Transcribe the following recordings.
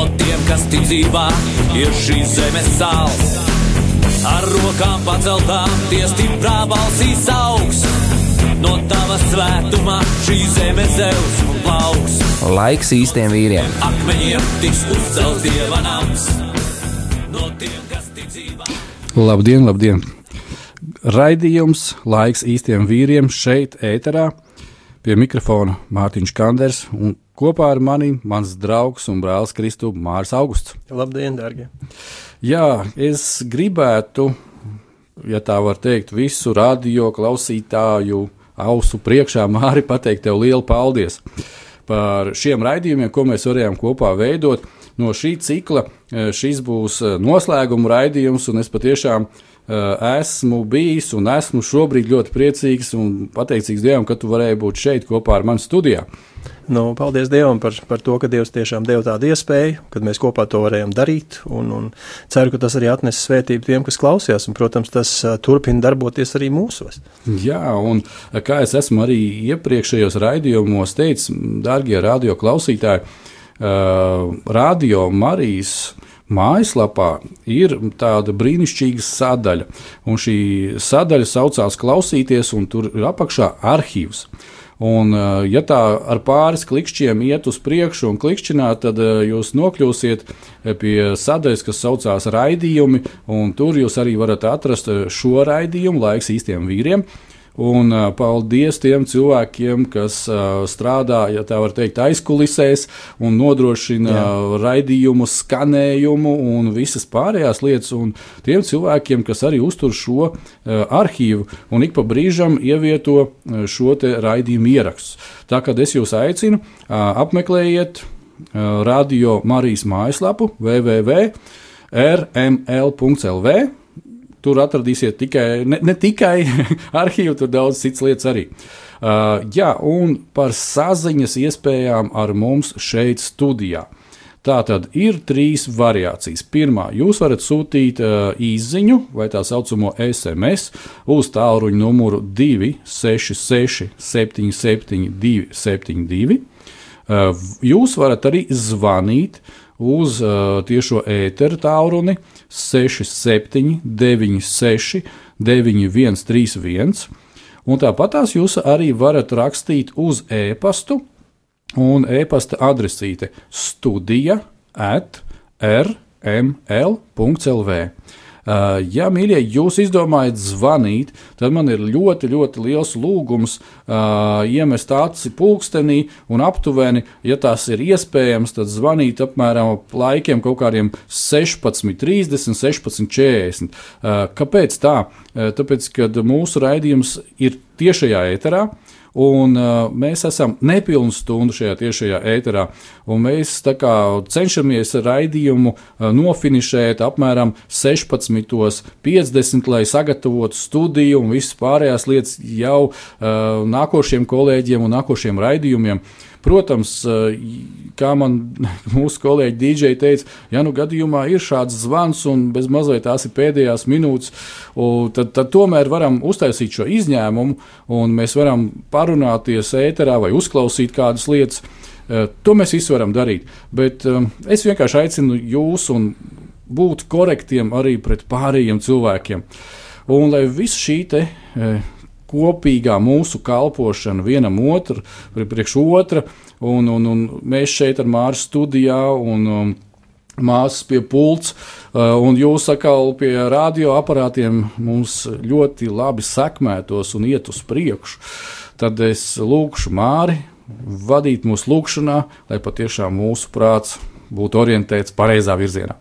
No tiem, kas ticībā ir šīs zemes sāls. Ar rokām paceltām, tie stiprā balsīs augs. No tava svētumā šī zeme zeus un plauks. Laiks īstiem vīriem. Akmeņiem tiks uzcelts dieva nams. No tiem, kas ticībā. Labdien, labdien! Raidījums laiks īstiem vīriem šeit, ēterā. Pie mikrofona Mārtiņš Kanders un kopā ar mani mans draugs un brālis Kristu Mārs Augusts. Labdien, darbie! Jā, es gribētu, ja tā var teikt, visu radio klausītāju ausu priekšā Māri pateikt tev lielu paldies par šiem raidījumiem, ko mēs varējām kopā veidot. No šī cikla eh, šis būs eh, noslēguma raidījums, un es patiešām uh, esmu bijis un esmu šobrīd ļoti priecīgs un pateicīgs Dievam, ka tu varēji būt šeit kopā ar mani studijā. Nu, paldies Dievam par, par to, ka Dievs tiešām deva tādu iespēju, kad mēs kopā to varējām darīt. Un, un ceru, ka tas arī atnes svētību tiem, kas klausījās. Un, protams, tas uh, turpina darboties arī mūsos. Jā, un kā es esmu arī iepriekšējos raidījumos teicis, darbie radio klausītāji, uh, radio Marijas mājaslapā ir tāda brīnišķīga sadaļa. Un šī sadaļa saucās Klausīties, un tur ir apakšā arhīvs. Un, ja tā ar pāris klikšķiem iet uz priekšu un klikšķināt, tad jūs nokļūsiet pie sadaļas, kas saucās raidījumi, un tur jūs arī varat atrast šo raidījumu, laiks īstiem vīriem. Un uh, paldies tiem cilvēkiem, kas uh, strādā, ja tā var teikt, aizkulisēs un nodrošina Jā. raidījumu, skanējumu un visas pārējās lietas. Un tiem cilvēkiem, kas arī uztur šo uh, arhīvu un ik pa brīžam ievieto šo raidījumu ierakstus. Tā kā es jūs aicinu, apmeklējiet Radio Marijas mājaslapu www. Tur atradīsiet tikai, ne, ne tikai arhīvu, tur daudz citas lietas arī. Uh, jā, un par saziņas iespējām ar mums šeit studijā. Tā tad ir trīs variācijas. Pirmā, jūs varat sūtīt uh, īsiņu vai tā saucamo SMS uz tālruņa numuru 266, 77, 272. Uh, jūs varat arī zvanīt uz uh, tiešo ēteru tālruni 67, 96, 9131. Un tāpat tās jūs arī varat rakstīt uz e-pastu, un e-pasta adresīte studija at rml.lv. Uh, ja, mīļie, jūs izdomājat zvanīt, tad man ir ļoti, ļoti liels lūgums uh, iemest aci pulkstenī un aptuveni, ja tas ir iespējams, tad zvanīt apmēram ap laikiem kaut kādiem 16.30, 16.40. Uh, kāpēc tā? Uh, tāpēc, ka mūsu raidījums ir tiešajā ēterā. Uh, Un, uh, mēs esam nepilnu stundu šajā tiešajā ēterā, un mēs kā, cenšamies raidījumu uh, nofinišēt apmēram 16.50, lai sagatavotu studiju un visas pārējās lietas jau uh, nākošiem kolēģiem un nākošiem raidījumiem. Protams, uh, kā man mūsu kolēģi DJ teica, ja nu gadījumā ir šāds zvans un bez mazliet tās ir pēdējās minūtes, tad, tad tomēr varam uztaisīt šo izņēmumu un mēs varam parunāties ēterā vai uzklausīt kādas lietas. E, to mēs visi varam darīt. Bet e, es vienkārši aicinu jūs un būt korektiem arī pret pārējiem cilvēkiem. Un lai viss šī te, e, kopīgā mūsu kalpošana vienam otru, priekš otra, un, un, un mēs šeit ar Māru studijā un um, māsas pie pults, uh, un jūs atkal pie radioaparātiem mums ļoti labi sekmētos un iet uz priekšu, tad es lūkšu Māri vadīt mūsu lūkšanā, lai patiešām mūsu prāts būtu orientēts pareizā virzienā.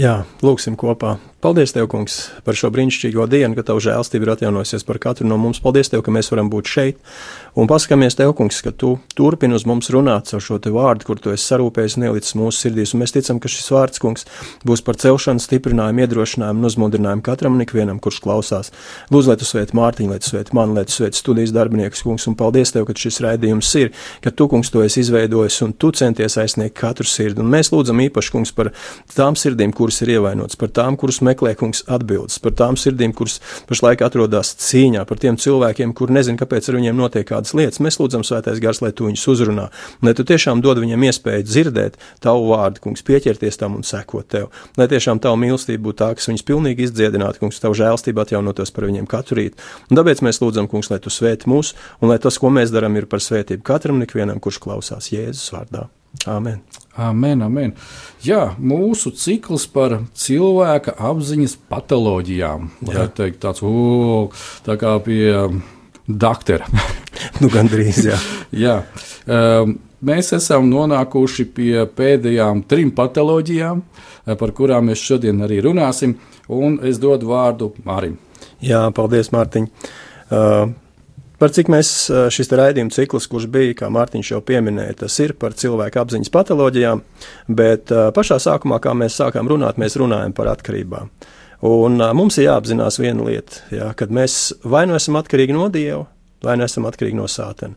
Jā, lūksim kopā. Paldies, Tev, Kungs, par šo brīnišķīgo dienu, ka Tava žēlstība ir atjaunojusies par katru no mums. Paldies, Tev, ka mēs varam būt šeit un paskatāmies Tev, Kungs, ka Tu turpini uz mums runāt ar šo Te vārdu, kur Tu esi sarūpējis un ielicis mūsu sirdīs. Un mēs ticam, ka šis vārds, Kungs, būs par celšanu, stiprinājumu, iedrošinājumu un uzmundrinājumu katram un ikvienam, kurš klausās. Lūdzu, lai Tu svētītu Mārtiņu, lai Tu svētītu mani, lai Tu svētītu studijas darbiniekus, Kungs, un paldies Tev, ka šis raidījums ir, ka Tu, Kungs, to esi izveidojis un Tu centies aizsniegt katru sirdi. Un mēs lūdzam īpaši, Kungs, par tām sirdīm, kuras ir ievainotas, par tām, kuras meklē, Kungs, atbildes, par tām sirdīm, kuras pašlaik atrodas cīņā, par tiem cilvēkiem, kuri nezin, kāpēc ar viņiem notiek kādas lietas. Mēs lūdzam, Svētais Gars, lai tu viņus uzrunā, un lai tu tiešām dod viņiem iespēju dzirdēt tavu vārdu, kungs, pieķerties tam un sekot tev. Lai tiešām tava mīlestība būtu tā, kas viņus pilnīgi izdziedinātu, kungs, tavu žēlstību atjaunotos par viņiem katru rītu. Un tāpēc mēs lūdzam, kungs, lai tu svēti mūs, un lai tas, ko mēs darām, ir par svētību katram un ikvienam, kurš klausās Jēzus vārdā. Amen. Amen, amen. Jā, mūsu cikls par cilvēka apziņas patoloģijām. Varētu teikt, tāds o, tā kā pie doktora. nu, gandrīz, jā. jā. Um, mēs esam nonākuši pie pēdējām trim patoloģijām, par kurām mēs šodien arī runāsim. Un es dodu vārdu Mārim. Jā, paldies, Mārtiņ. Uh, Par cik mēs šis raidījuma cikls, kurš bija, kā Mārtiņš jau pieminēja, tas ir par cilvēku apziņas patoloģijām, bet pašā sākumā, kā mēs sākām runāt, mēs runājam par atkarībām. Un mums ir jāapzinās viena lieta, jā, kad mēs vai nu esam atkarīgi no Dieva, vai nu esam atkarīgi no sātena.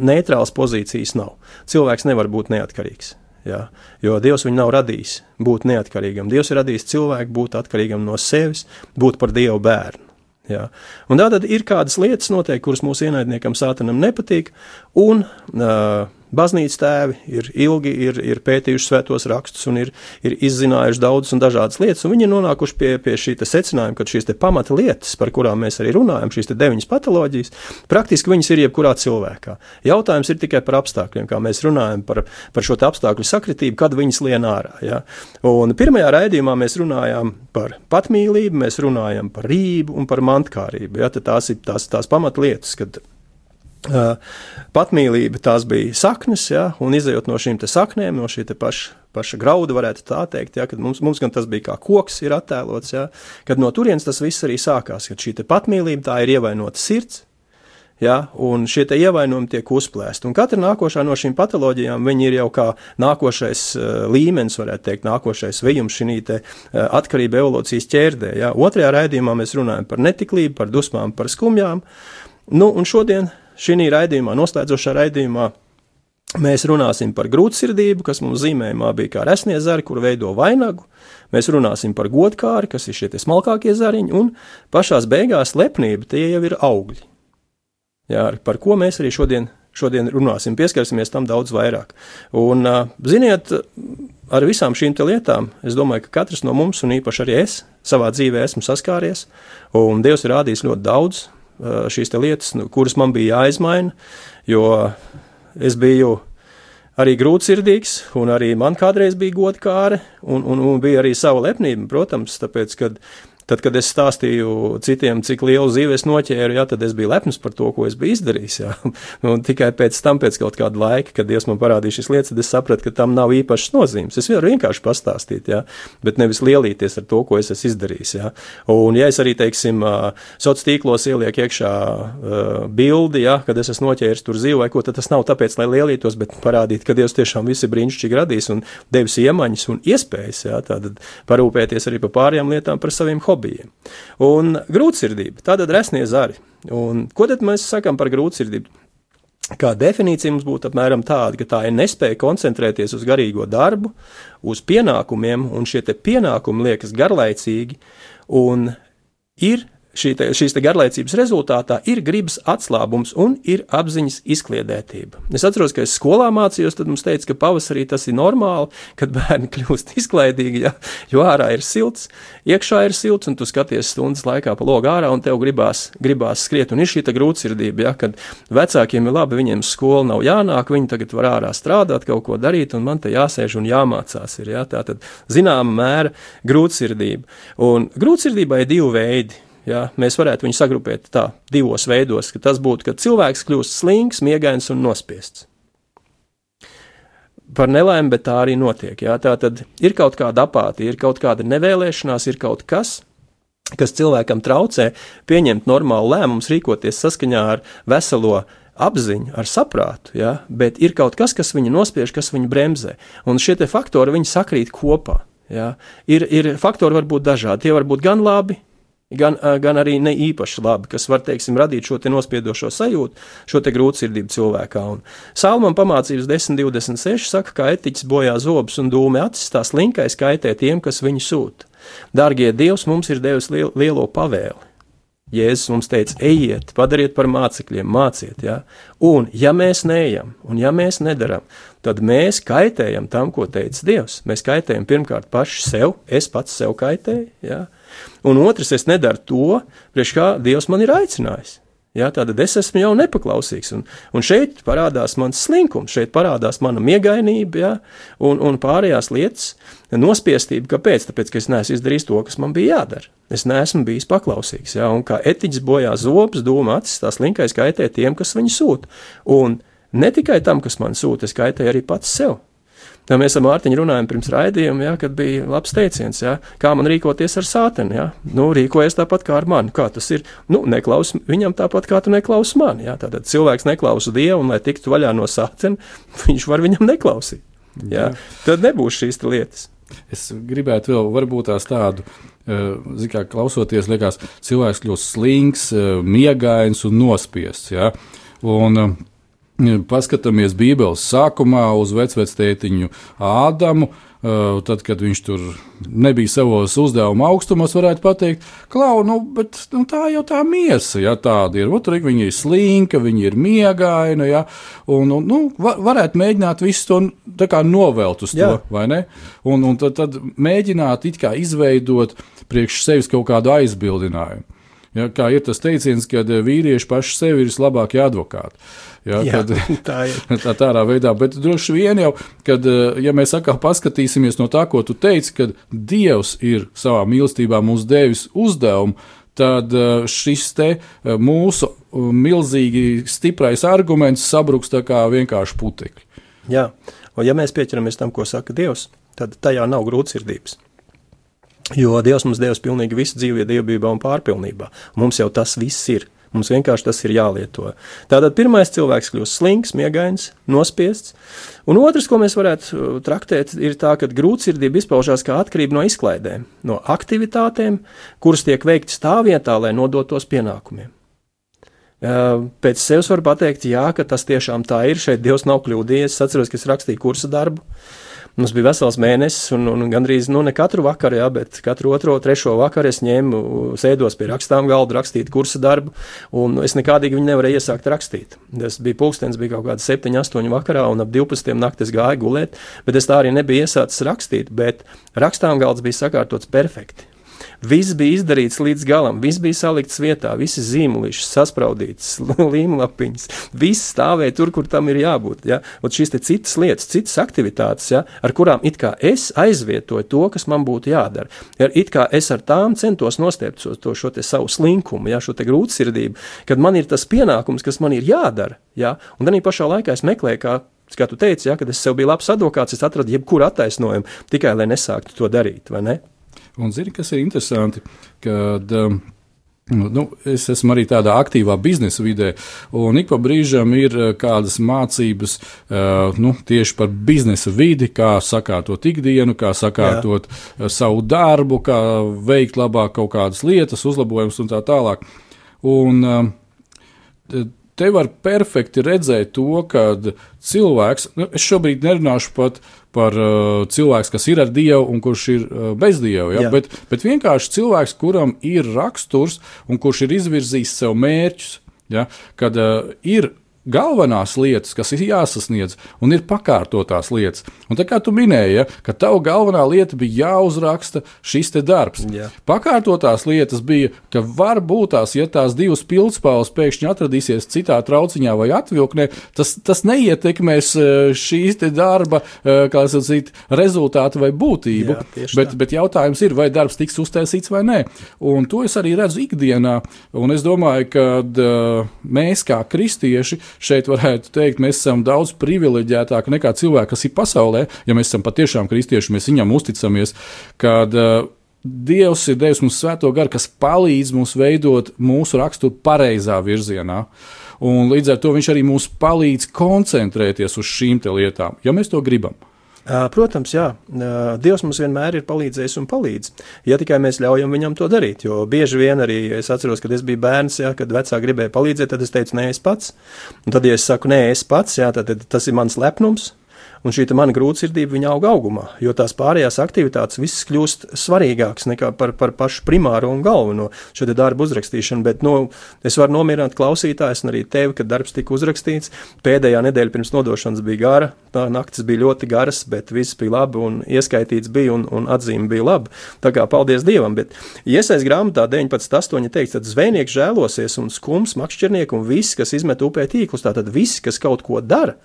Neitrāls pozīcijas nav. Cilvēks nevar būt neatkarīgs. Jā, jo Dievs viņu nav radījis būt neatkarīgam. Dievs ir radījis cilvēku būt atkarīgam no sevis, būt par Dieva bērnu. Jā. Un tātad ir kādas lietas, noteikti, kuras mūsu ienaidniekam sātanam nepatīk, un uh, Baznīcas tēvi ir ilgi ir, ir pētījuši svētos rakstus un ir, ir izzinājuši daudzas un dažādas lietas, un viņi ir nonākuši pie, pie šī secinājuma, ka šīs pamata lietas, par kurām mēs arī runājam, šīs deviņas patoloģijas, praktiski viņas ir jebkurā cilvēkā. Jautājums ir tikai par apstākļiem, kā mēs runājam par, par šo apstākļu sakritību, kad viņas lien ārā. Ja? Un pirmajā raidījumā mēs runājām par patmīlību, mēs runājam par rību un par mantkārību. Ja? Tās ir tās, tās pamatlietas, kad patmīlība tās bija saknes, ja, un izējot no šīm saknēm, no šī paša, paša grauda, varētu tā teikt, ja, kad mums, mums gan tas bija kā koks, ir attēlots, ja, kad no turienes tas viss arī sākās, kad šī patmīlība tā ir ievainota sirds, ja, un šie ievainojumi tiek uzplēsti. Un katra nākošā no šīm patoloģijām ir jau kā nākošais uh, līmenis, varētu teikt, nākošais vijums šī uh, atkarība evolūcijas ķērdē. Ja. Otrajā raidījumā mēs runājam par netiklību, par dusmām, par skumjām. Nu, un šodien Šī raidījumā, noslēdzošā raidījumā, mēs runāsim par grūtsirdību, kas mums zīmējumā bija kā resnie zari, kur veido vainagu. Mēs runāsim par godkāri, kas ir šie smalkākie zariņi, un pašā beigās lepnība tie jau ir augļi. Jā, par ko mēs arī šodien, šodien runāsim, pieskarsimies tam daudz vairāk. Un, ziniet, ar visām šīm lietām, es domāju, ka katrs no mums, un īpaši arī es, savā dzīvē esmu saskāries, un Dievs ir rādījis ļoti daudz šīs lietas, nu, kuras man bija jāizmaina, jo es biju arī grūtsirdīgs, un arī man kādreiz bija godkāre, un, un, un bija arī sava lepnība, protams, tāpēc, kad Tad, kad es stāstīju citiem, cik lielu zīvi es noķēru, jā, tad es biju lepns par to, ko es biju izdarījis. Jā. Un tikai pēc tam, pēc kaut kāda laika, kad Dievs man parādīja šīs lietas, tad es sapratu, ka tam nav īpašas nozīmes. Es varu vienkārši pastāstīt, jā, bet nevis lielīties ar to, ko es esmu izdarījis. Jā. Un, ja es arī, teiksim, sociālos tīklos ielieku iekšā bildi, jā, kad es esmu noķēris tur zīvi vai ko, tad tas nav tāpēc, lai lielītos, bet parādīt, ka Dievs tiešām viss ir brīnišķīgi radījis un devis iemaņas un iespējas, jā, parūpēties arī par pārējām lietām, par saviem hobijiem hobijiem. Un grūtsirdība, tātad resnie zari. Un ko tad mēs sakām par grūtsirdību? Kā definīcija mums būtu apmēram tāda, ka tā ir nespēja koncentrēties uz garīgo darbu, uz pienākumiem, un šie pienākumi liekas garlaicīgi, un ir šī te, šīs te garlaicības rezultātā ir gribas atslābums un ir apziņas izkliedētība. Es atceros, ka es skolā mācījos, tad mums teica, ka pavasarī tas ir normāli, kad bērni kļūst izklaidīgi, ja, jo ārā ir silts, iekšā ir silts, un tu skaties stundas laikā pa logu ārā, un tev gribās, gribās skriet, un ir šī grūtsirdība, ja, kad vecākiem ir labi, viņiem skola nav jānāk, viņi tagad var ārā strādāt, kaut ko darīt, un man te jāsēž un jāmācās. Ir, ja, tā tad zināma mēra grūtsirdība. Un grūtsirdībai ir divi veidi Ja, mēs varētu viņu sagrupēt tā divos veidos, ka tas būtu, kad cilvēks kļūst slings, miegains un nospiests. par nelaimi, bet tā arī notiek. Jā. Tā tad ir kaut kāda apātija, ir kaut kāda nevēlēšanās, ir kaut kas, kas cilvēkam traucē pieņemt normālu lēmumu, rīkoties saskaņā ar veselo apziņu, ar saprātu, ja? bet ir kaut kas, kas viņu nospiež, kas viņu bremzē. Un šie faktori sakrīt kopā. Ja? Ir, ir faktori var būt dažādi. Tie var būt gan labi, gan, gan arī ne īpaši labi, kas var, teiksim, radīt šo te nospiedošo sajūtu, šo te grūtsirdību cilvēkā. Un Salman pamācības 10.26 saka, ka etiķis bojā zobus un dūmi acis, tās linkais kaitē tiem, kas viņu sūta. Dārgie Dievs mums ir devis liel, lielo pavēli. Jēzus mums teica, ejiet, padariet par mācekļiem, māciet. Ja? Un, ja mēs neejam, un ja mēs nedaram, tad mēs kaitējam tam, ko teica Dievs. Mēs kaitējam pirmkārt paši sev, es pats sev kaitēju, ja? Un otrs, es nedaru to, priekš kā Dievs man ir aicinājis. Ja, tātad es esmu jau nepaklausīgs. Un, un šeit parādās mans slinkums, šeit parādās mana miegainība ja, un, un pārējās lietas, nospiestība. Kāpēc? Tāpēc, ka es neesmu izdarījis to, kas man bija jādara. Es neesmu bijis paklausīgs. Ja, un kā etiķis bojā zobus, doma acis, tās linkais kaitē tiem, kas viņu sūta. Un ne tikai tam, kas man sūta, es kaitēju arī pats sev. Tā mēs ar Mārtiņu runājām pirms raidījuma, ja, kad bija labs teiciens, ja, kā man rīkoties ar sāteni. Ja. Nu, rīkojies tāpat kā ar mani. Kā tas ir? Nu, neklaus viņam tāpat kā tu neklausi mani. Ja. Tātad cilvēks neklausa Dievu, un lai tiktu vaļā no sāteni, viņš var viņam neklausīt. Ja. Tad nebūs šīs lietas. Es gribētu vēl, varbūt tādu, uh, kā klausoties, liekas, cilvēks kļūst slings, uh, miegains un nospiests. Ja? Un, uh, paskatāmies Bībeles sākumā uz vecvectētiņu Ādamu, tad, kad viņš tur nebija savos uzdevuma augstumos, varētu teikt, klau, nu, bet nu, tā jau tā miesa, ja tāda ir. Tur viņa ir slinka, viņa ir miegaina, ja, un, un nu, var, varētu mēģināt visu to kā novelt uz to, Jā. vai ne? Un, un tad, tad mēģināt it kā izveidot priekš sevis kaut kādu aizbildinājumu. Ja, kā ir tas teiciens, ka vīrieši paši sevi ir vislabākie advokāti. Ja, Jā, kad, tā ir. Tā, tādā veidā, bet droši vien jau, kad, eh, ja mēs atkal paskatīsimies no tā, ko tu teici, kad Dievs ir savā mīlestībā mums devis uzdevumu, tad eh, šis te eh, mūsu milzīgi stiprais arguments sabruks tā kā vienkārši putekļi. Jā, un ja mēs pieķeramies tam, ko saka Dievs, tad tajā nav grūtsirdības. Jo Dievs mums devis pilnīgi visu dzīvē, dievībā un pārpilnībā. Mums jau tas viss ir. Mums vienkārši tas ir jālieto. Tātad pirmais cilvēks kļūst slings, miegains, nospiests. Un otrs, ko mēs varētu uh, traktēt, ir tā, ka grūtsirdība izpaužās kā atkarība no izklaidēm, no aktivitātēm, kuras tiek veiktas tā vietā, lai nodotos pienākumiem. Uh, pēc sevis var pateikt, jā, ka tas tiešām tā ir. Šeit Dievs nav kļūdījies. Es atceros, ka es rakstīju kursa darbu. Mums bija vesels mēnesis, un, un gandrīz nu, ne katru vakaru, jā, bet katru otro, trešo vakaru es ņēmu, sēdos pie rakstām galda, rakstīt kursa darbu, un es nekādīgi viņu nevarēju iesākt rakstīt. Tas bija pulkstenis, bija kaut kāda 7, 8 vakarā, un ap 12 naktis gāju gulēt, bet es tā arī nebiju iesācis rakstīt, bet rakstām galds bija sakārtots perfekti. Viss bija izdarīts līdz galam, viss bija salikts vietā, visi zīmolīši, saspraudīts, līmlapiņas, viss stāvēja tur, kur tam ir jābūt. Ja? Un šīs citas lietas, citas aktivitātes, ja? ar kurām it kā es aizvietoju to, kas man būtu jādara. Ja? It kā es ar tām centos nostiept to, šo savu slinkumu, ja? šo grūtsirdību, kad man ir tas pienākums, kas man ir jādara. Ja? Un tad pašā laikā es meklēju, kā kā tu teici, ja, kad es sev biju labs advokāts, es atradu jebkuru attaisnojumu tikai lai nesāktu to darīt, ne? Un zini, kas ir interesanti, kad um, Nu, es esmu arī tādā aktīvā biznesa vidē, un ik pa brīžam ir uh, kādas mācības uh, nu, tieši par biznesa vidi, kā sakārtot ikdienu, kā sakārtot Jā. Uh, savu darbu, kā veikt labāk kaut kādas lietas, uzlabojumus un tā tālāk. Un, uh, te var perfekti redzēt to, ka cilvēks, nu, es šobrīd nerunāšu pat par uh, cilvēku, kas ir ar Dievu un kurš ir uh, bez Dieva, ja? bet, bet vienkārši cilvēks, kuram ir raksturs un kurš ir izvirzījis sev mērķus, ja? kad uh, ir galvenās lietas, kas ir jāsasniedz, un ir pakārtotās lietas. Un tā kā tu minēji, ja, ka tava galvenā lieta bija jāuzraksta šis darbs. Jā. Pakārtotās lietas bija, ka varbūt tās, ja tās divas pildspaules pēkšņi atradīsies citā trauciņā vai atvilknē, tas, tas neietekmēs e, šīs darba e, sacīt, rezultātu vai būtību. Jā, bet, bet jautājums ir, vai darbs tiks uztaisīts vai nē. Un to es arī redzu ikdienā. Un es domāju, ka uh, mēs kā kristieši šeit varētu teikt, mēs esam daudz privileģētāki nekā cilvēki, kas ir pasaulē. Ja mēs esam patiešām kristieši, mēs viņam uzticamies, kad uh, Dievs ir devis mums svēto garu, kas palīdz mums veidot mūsu raksturu pareizā virzienā. Un līdz ar to viņš arī mums palīdz koncentrēties uz šīm lietām, ja mēs to gribam. Protams, jā, Dievs mums vienmēr ir palīdzējis un palīdz. Ja tikai mēs ļaujam viņam to darīt, jo bieži vien arī es atceros, kad es biju bērns, jā, kad vecāki gribēja palīdzēt, tad es teicu, nē, es pats. Un tad, ja es saku, nē, es pats, jā, tad, tad tas ir mans lepnums, un šī mana grūtsirdība viņa aug augumā, jo tās pārējās aktivitātes visas kļūst svarīgākas nekā par, par pašu primāro un galveno šo darbu uzrakstīšanu. Bet nu, es varu nomierināt klausītājus un arī tevi, kad darbs tika uzrakstīts. Pēdējā nedēļa pirms nodošanas bija gara, tā naktis bija ļoti garas, bet viss bija labi un ieskaitīts bija un, un atzīme bija laba. Tā kā paldies Dievam, bet iesaist grāmatā 19.8. teikts, tad zvejnieks žēlosies un skums, makšķernieki un viss, kas izmet upē tīklus, tātad viss, kas kaut ko dara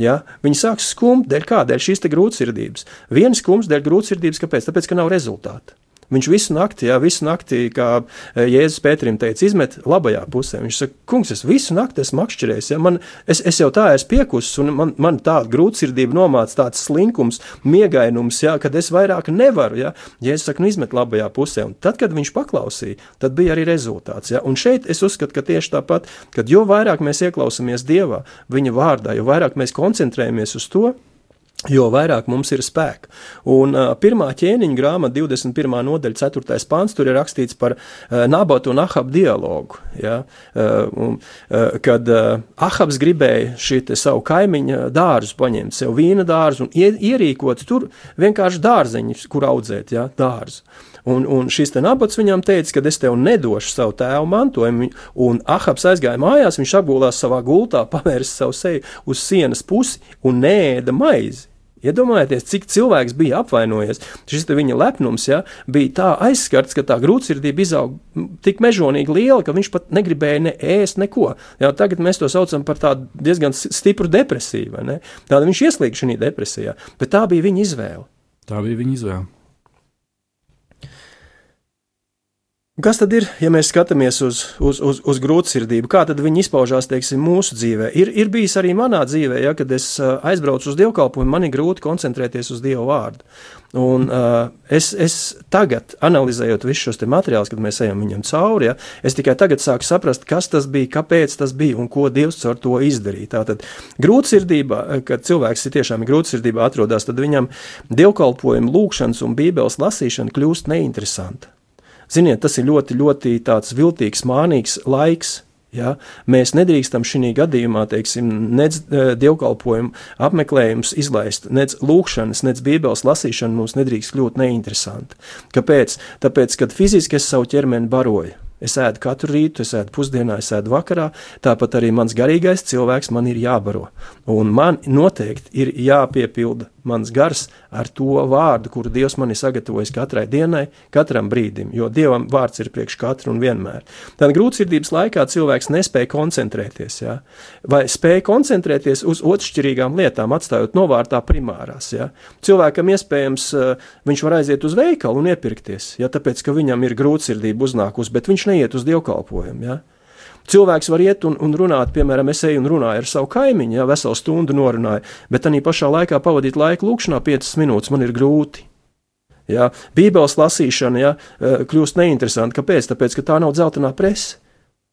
Ja? Viņi sāks skumt dēļ kā? Dēļ šīs grūtsirdības. Viens skums dēļ grūtsirdības, kāpēc? Tāpēc, ka nav rezultātu. Viņš visu nakti, jā, visu nakti, kā eh, Jēzus Pēterim teica, izmet labajā pusē. Viņš saka, kungs, es visu nakti esmu makšķerējis, ja? man, es, es jau tā esmu piekusis, un man, man tāda grūtsirdība nomāca, tāds slinkums, miegainums, ja? kad es vairāk nevaru. Ja? Jēzus saka, nu izmet labajā pusē. Un tad, kad viņš paklausīja, tad bija arī rezultāts. Ja? Un šeit es uzskatu, ka tieši tāpat, kad jo vairāk mēs ieklausāmies Dievā, Viņa vārdā, jo vairāk mēs koncentrējamies uz to, jo vairāk mums ir spēka. Un uh, pirmā ķēniņa grāmata, 21. nodaļa, 4. pāns, tur ir rakstīts par uh, Nabatu un Ahabu dialogu. Ja? Uh, un, uh, kad uh, Ahabs gribēja šī savu kaimiņa dārzu paņemt, sev vīna dārzu un ierīkot tur vienkārši dārzeņus, kur audzēt ja? dārzu. Un, un šis nabats viņam teica, ka es tev nedošu savu tēvu mantojumu. Un Ahabs aizgāja mājās, viņš apgulās savā gultā, pavērsa savu seju uz sienas pusi un nēda maizi. Iedomājieties, cik cilvēks bija apvainojies. Šis viņa lepnums ja, bija tā aizskarts, ka tā grūtsirdība izauga tik mežonīgi liela, ka viņš pat negribēja ne ēst neko. Ja, tagad mēs to saucam par tādu diezgan stipru depresiju. Tāda viņš ieslīga šajā depresijā, bet tā bija viņa izvēle. Tā bija viņa izvēle. Kas tad ir, ja mēs skatāmies uz, uz, uz, uz grūtsirdību, kā viņi izpaužās teiksim, mūsu dzīvē? Ir, ir bijis arī manā dzīvē, ja, kad es aizbraucu uz dievkalpojumu, man ir grūti koncentrēties uz Dieva vārdu. Un, uh, es, es tagad, analizējot visus šos materiālus, kad mēs ejam viņam cauri, ja, es tikai tagad sāku saprast, kas tas bija, kāpēc tas bija un ko Dievs ar to izdarīja. Tātad grūtsirdība, kad cilvēks ir tiešām grūtsirdībā atrodas, tad viņam dievkalpojumu, lūkšanas un bībeles lasīšana kļūst neinteresanta. Ziniet, tas ir ļoti, ļoti tāds viltīgs, mānīgs laiks. Ja? Mēs nedrīkstam šī gadījumā, teiksim, nedz uh, dievkalpojumu apmeklējumus izlaist, nedz lūkšanas, nedz bībeles lasīšana mums nedrīkst kļūt neinteresanti. Kāpēc? Tāpēc, kad fiziski es savu ķermeni baroju, Es ēdu katru rītu, es ēdu pusdienā, es ēdu vakarā. Tāpat arī mans garīgais cilvēks man ir jābaro. Un man noteikti ir jāpiepilda mans gars ar to vārdu, kuru Dievs man ir sagatavojis katrai dienai, katram brīdim, jo Dievam vārds ir priekš katru un vienmēr. Tad grūtsirdības laikā cilvēks nespēja koncentrēties, ja? vai spēja koncentrēties uz otršķirīgām lietām, atstājot novārtā primārās. Ja? Cilvēkam iespējams eh, viņš var aiziet uz veikalu un iepirkties, ja? tāpēc, ka viņam ir grūtsirdība uznākusi, bet viņš neiet uz dievkalpojumu. Ja? Cilvēks var iet un, un runāt, piemēram, es eju un runāju ar savu kaimiņu, jau veselu stundu norunāju, bet tā pašā laikā pavadīt laiku lūkšanā 5 minūtes man ir grūti. Ja? Bībeles lasīšana ja, eh, kļūst neinteresanta. Kāpēc? Tāpēc, ka tā nav dzeltenā presa.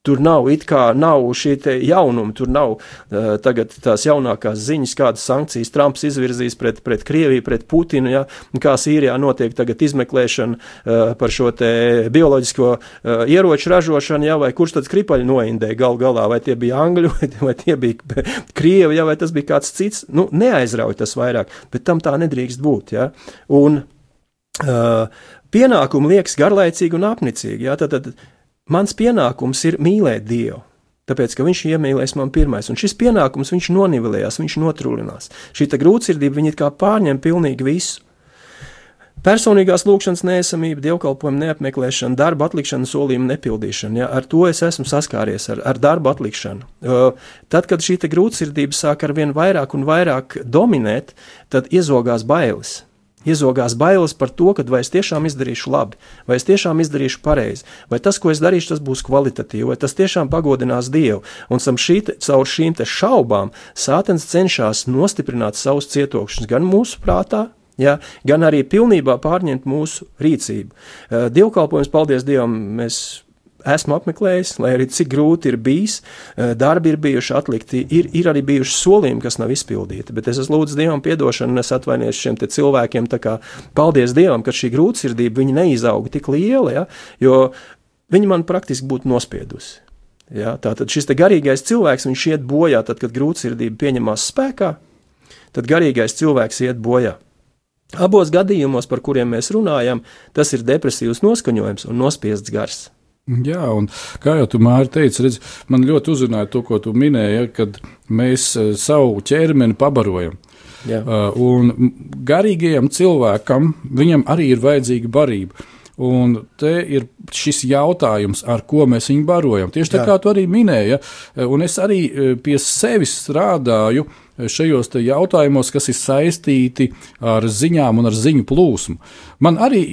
Tur nav it kā nav šī jaunuma, tur nav uh, tagad tās jaunākās ziņas, kādas sankcijas Trumps izvirzīs pret, pret Krieviju, pret Putinu, ja, kā Sīrijā notiek tagad izmeklēšana uh, par šo bioloģisko uh, ieroču ražošanu, ja, vai kurš tad skripaļi noindē gal galā, vai tie bija Angļu, vai, vai tie bija Krievi, ja, vai tas bija kāds cits, nu, neaizrauj tas vairāk, bet tam tā nedrīkst būt, ja, un uh, pienākumi liekas garlaicīgi un apnicīgi, ja, tad, tad Mans pienākums ir mīlēt Dievu. Tāpēc, ka viņš iemīlēs man pirmais, un šis pienākums viņš nonivelējās, viņš notrulinās. Šī grūtsirdība viņa kā pārņem pilnīgi visu. Personīgās lūkšanas nesamība, dievkalpojuma neapmeklēšana, darba atlikšana, solījuma nepildīšana. Ja, ar to es esmu saskāries, ar, ar darba atlikšanu. Tad, kad šī grūtsirdība sāk ar vien vairāk un vairāk dominēt, tad iezogās bailes. Iezogās bailes par to, ka vai es tiešām izdarīšu labi, vai es tiešām izdarīšu pareizi, vai tas, ko es darīšu, tas būs kvalitatīvi, vai tas tiešām pagodinās Dievu. Un šī, caur šīm šaubām Sātens cenšas nostiprināt savus cietokšņus gan mūsu prātā, ja, gan arī pilnībā pārņemt mūsu rīcību. Eh, dievkalpojums, paldies Dievam, mēs esmu apmeklējis, lai arī cik grūti ir bijis, eh, darbi ir bijuši atlikti, ir, ir arī bijuši solījumi, kas nav izpildīti. Bet es lūdzis Dievam atdošanu, un es atvainojos šiem cilvēkiem. Kā, paldies Dievam, ka šī grūtsirdība neizauga tik liela, ja, jo viņi man praktiski būtu nospiedusi. Ja, tātad šis garīgais cilvēks iet bojā, tad, kad grūtsirdība pieņemās spēkā, tad garīgais cilvēks iet bojā. Abos gadījumos, par kuriem mēs runājam, tas ir depresīvs noskaņojums un nospiests gars. Jā, un kā jau tu māri teici, redz, man ļoti uzrunāja to, ko tu minēji, kad mēs eh, savu ķermeni pabarojam. Jā. Uh, un garīgajam cilvēkam viņam arī ir vajadzīga barība. Un te ir šis jautājums, ar ko mēs viņu barojam. Tieši tā Jā. kā tu arī minēji, ja? un es arī eh, pie sevis strādāju uh, šajos jautājumos, kas ir saistīti ar ziņām un ar ziņu plūsmu. Man arī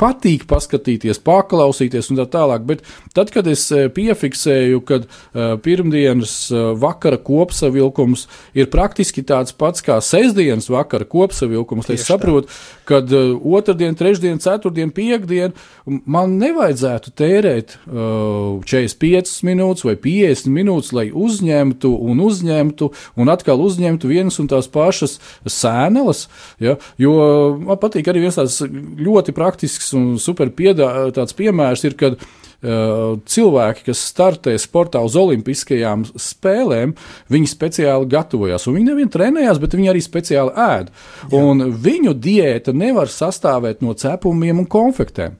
patīk paskatīties, paklausīties un tā tālāk, bet tad, kad es eh, piefiksēju, ka uh, pirmdienas uh, vakara kopsavilkums ir praktiski tāds pats kā sestdienas vakara kopsavilkums, tad es saprotu, ka uh, otrdien, trešdien, ceturtdien, piekdien man nevajadzētu tērēt 45 minūtes vai 50 minūtes, lai uzņemtu un uzņemtu un atkal uzņemtu vienas un tās pašas sēneles. Ja, jo man patīk arī viens tāds ļoti praktisks un super piedā, piemērs, ir, kad uh, cilvēki, kas startē sportā uz olimpiskajām spēlēm, viņi speciāli gatavojas. Viņi nevien trenējās, bet viņi arī speciāli ēd. Viņu diēta nevar sastāvēt no cepumiem un konfektēm.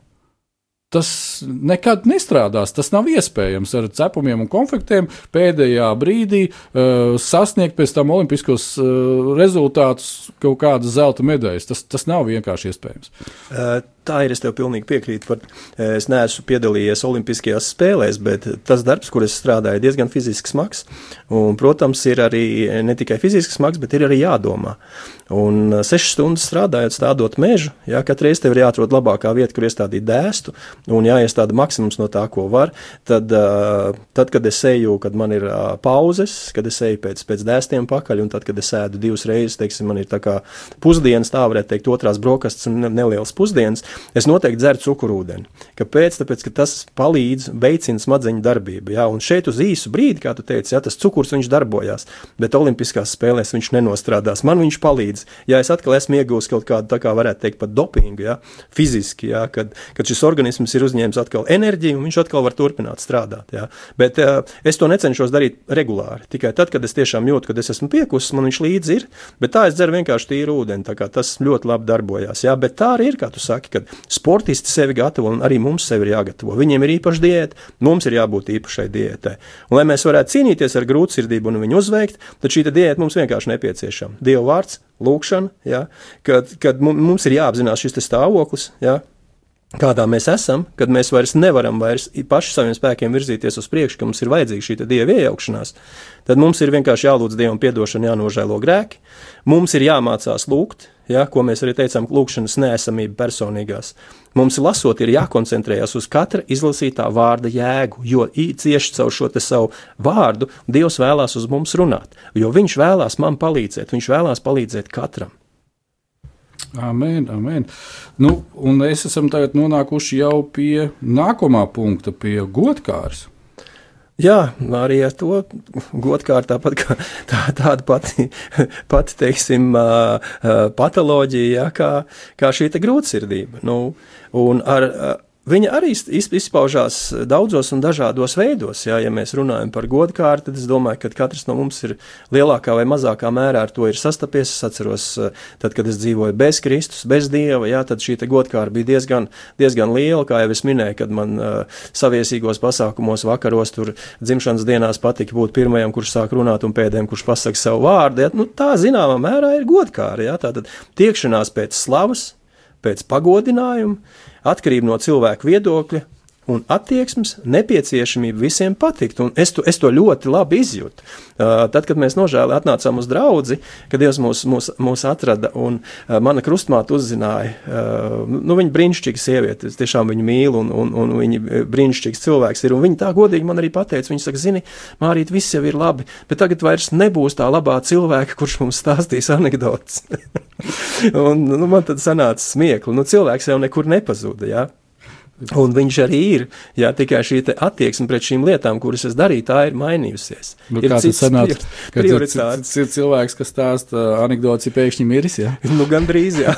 Tas nekad nestrādās. Tas nav iespējams ar cepumiem un konfektiem pēdējā brīdī uh, sasniegt pēc tam olimpiskos uh, rezultātus, kaut kādas zelta medaļas. Tas, tas nav vienkārši iespējams. Uh, tā ir, es tev pilnīgi piekrītu. Par, es neesmu piedalījies Olimpiskajās spēlēs, bet tas darbs, kur es strādāju, ir diezgan fiziski smags. Un, protams, ir arī ne tikai fiziski smags, bet ir arī jādomā. Un sešas stundas strādājot, stādot mežu, jā, katru reizi tev ir jāatrod labākā vieta, kur iestādīt dēstu, un jāiestāda maksimums no tā, ko var. Tad, tad kad es eju, kad man ir pauzes, kad es eju pēc, pēc dēstiem pakaļ, un tad, kad es ēdu divas reizes, teiksim, man ir tā kā pusdienas, tā varētu teikt, otrās brokastis un nelielas pusdienas, es noteikti dzeru cukurūdeni. Kāpēc? Tāpēc, ka tas palīdz, veicina smadzeņu darbību. Jā, un šeit uz īsu brīdi, kā tu teici, jā, tas cukurs viņš darbojās, bet Olimpiskās spēlēs viņš nenostrādās. Man viņš palīdz. Ja es atkal esmu iegūmis kaut kādu, tā kā varētu teikt, pat dopingu, jā, fiziski, jā, kad, kad šis organisms ir uzņēmis atkal enerģiju, un viņš atkal var turpināt strādāt. Jā. Bet uh, es to necenšos darīt regulāri. Tikai tad, kad es tiešām jūtu, ka es esmu piekusis, man viņš līdzi ir, bet tā es dzeru vienkārši tīru ūdeni. Tas ļoti labi darbojās. Jā, bet tā arī ir, kā tu saki, kad sportisti sevi gatavo, un arī mums sevi ir jāgatavo. Viņiem ir īpaša diēta, mums ir jābūt īpašai diētai. Un, lai mēs varētu cīnīties ar grūtsirdību un viņu uzveikt, tad šī diēta mums vienkārši nepieciešama. Dieva vārds, lūkšana, ja, kad, kad mums ir jāapzinās šis stāvoklis. Ja, kādā mēs esam, kad mēs vairs nevaram vairs paši saviem spēkiem virzīties uz priekšu, ka mums ir vajadzīga šī dieva iejaukšanās, tad mums ir vienkārši jālūdz Dievam atdošana, jānožēlo grēki, mums ir jāmācās lūgt, ja, ko mēs arī teicām, lūkšanas neesamība personīgās. Mums lasot, ir jākoncentrējas uz katra izlasītā vārda jēgu, jo cieši caur šo savu vārdu Dievs vēlās uz mums runāt, jo Viņš vēlās man palīdzēt, Viņš vēlās palīdzēt katram. Amen, amen. Nu, un mēs esam tagad nonākuši jau pie nākamā punkta, pie godkārs. Jā, arī ar to godkārt tāpat kā tā, tāda pati, pati teiksim, patoloģija, jā, kā, kā šī grūtsirdība. Nu, un ar, Viņa arī izpaužās daudzos un dažādos veidos. Jā, ja mēs runājam par godkārti, tad es domāju, ka katrs no mums ir lielākā vai mazākā mērā ar to sastapies. Es atceros, tad, kad es dzīvoju bez Kristus, bez Dieva, jā, tad šī godkārta bija diezgan, diezgan liela. Kā jau es minēju, kad man uh, saviesīgos pasākumos, vakaros, tur dzimšanas dienās patika būt pirmajam, kurš sāk runāt, un pēdējiem, kurš pasaka savu vārdu. Jā, nu, tā zināmā mērā ir godkārta. Tātad tiekšanās pēc slavas, pēc pagodinājuma atkarība no cilvēka viedokļa, un attieksmes nepieciešamība visiem patikt. Un es, to, es to ļoti labi izjūtu. Uh, tad, kad mēs nožēli atnācām uz draugu, kad Dievs mūs, mūs, mūs atrada un uh, mana krustmāte uzzināja, uh, nu, viņa brīnišķīga sieviete, es tiešām viņu mīlu un, un, un viņa brīnišķīgs cilvēks ir. Viņa tā godīgi man arī pateica, viņa saka, zini, Mārīt, viss jau ir labi, bet tagad vairs nebūs tā labā cilvēka, kurš mums stāstīs anekdotas. un nu, man tad sanāca smiekli. Nu, cilvēks jau nekur nepazuda. Ja? Un viņš arī ir. Jā, tikai šī attieksme pret šīm lietām, kuras es darīju, tā ir mainījusies. Nu, ir cits sanāca, prioritātes. Ir cilvēks, kas stāsta anekdotas, ir pēkšņi miris. Jā, nu, gan drīz. Jā.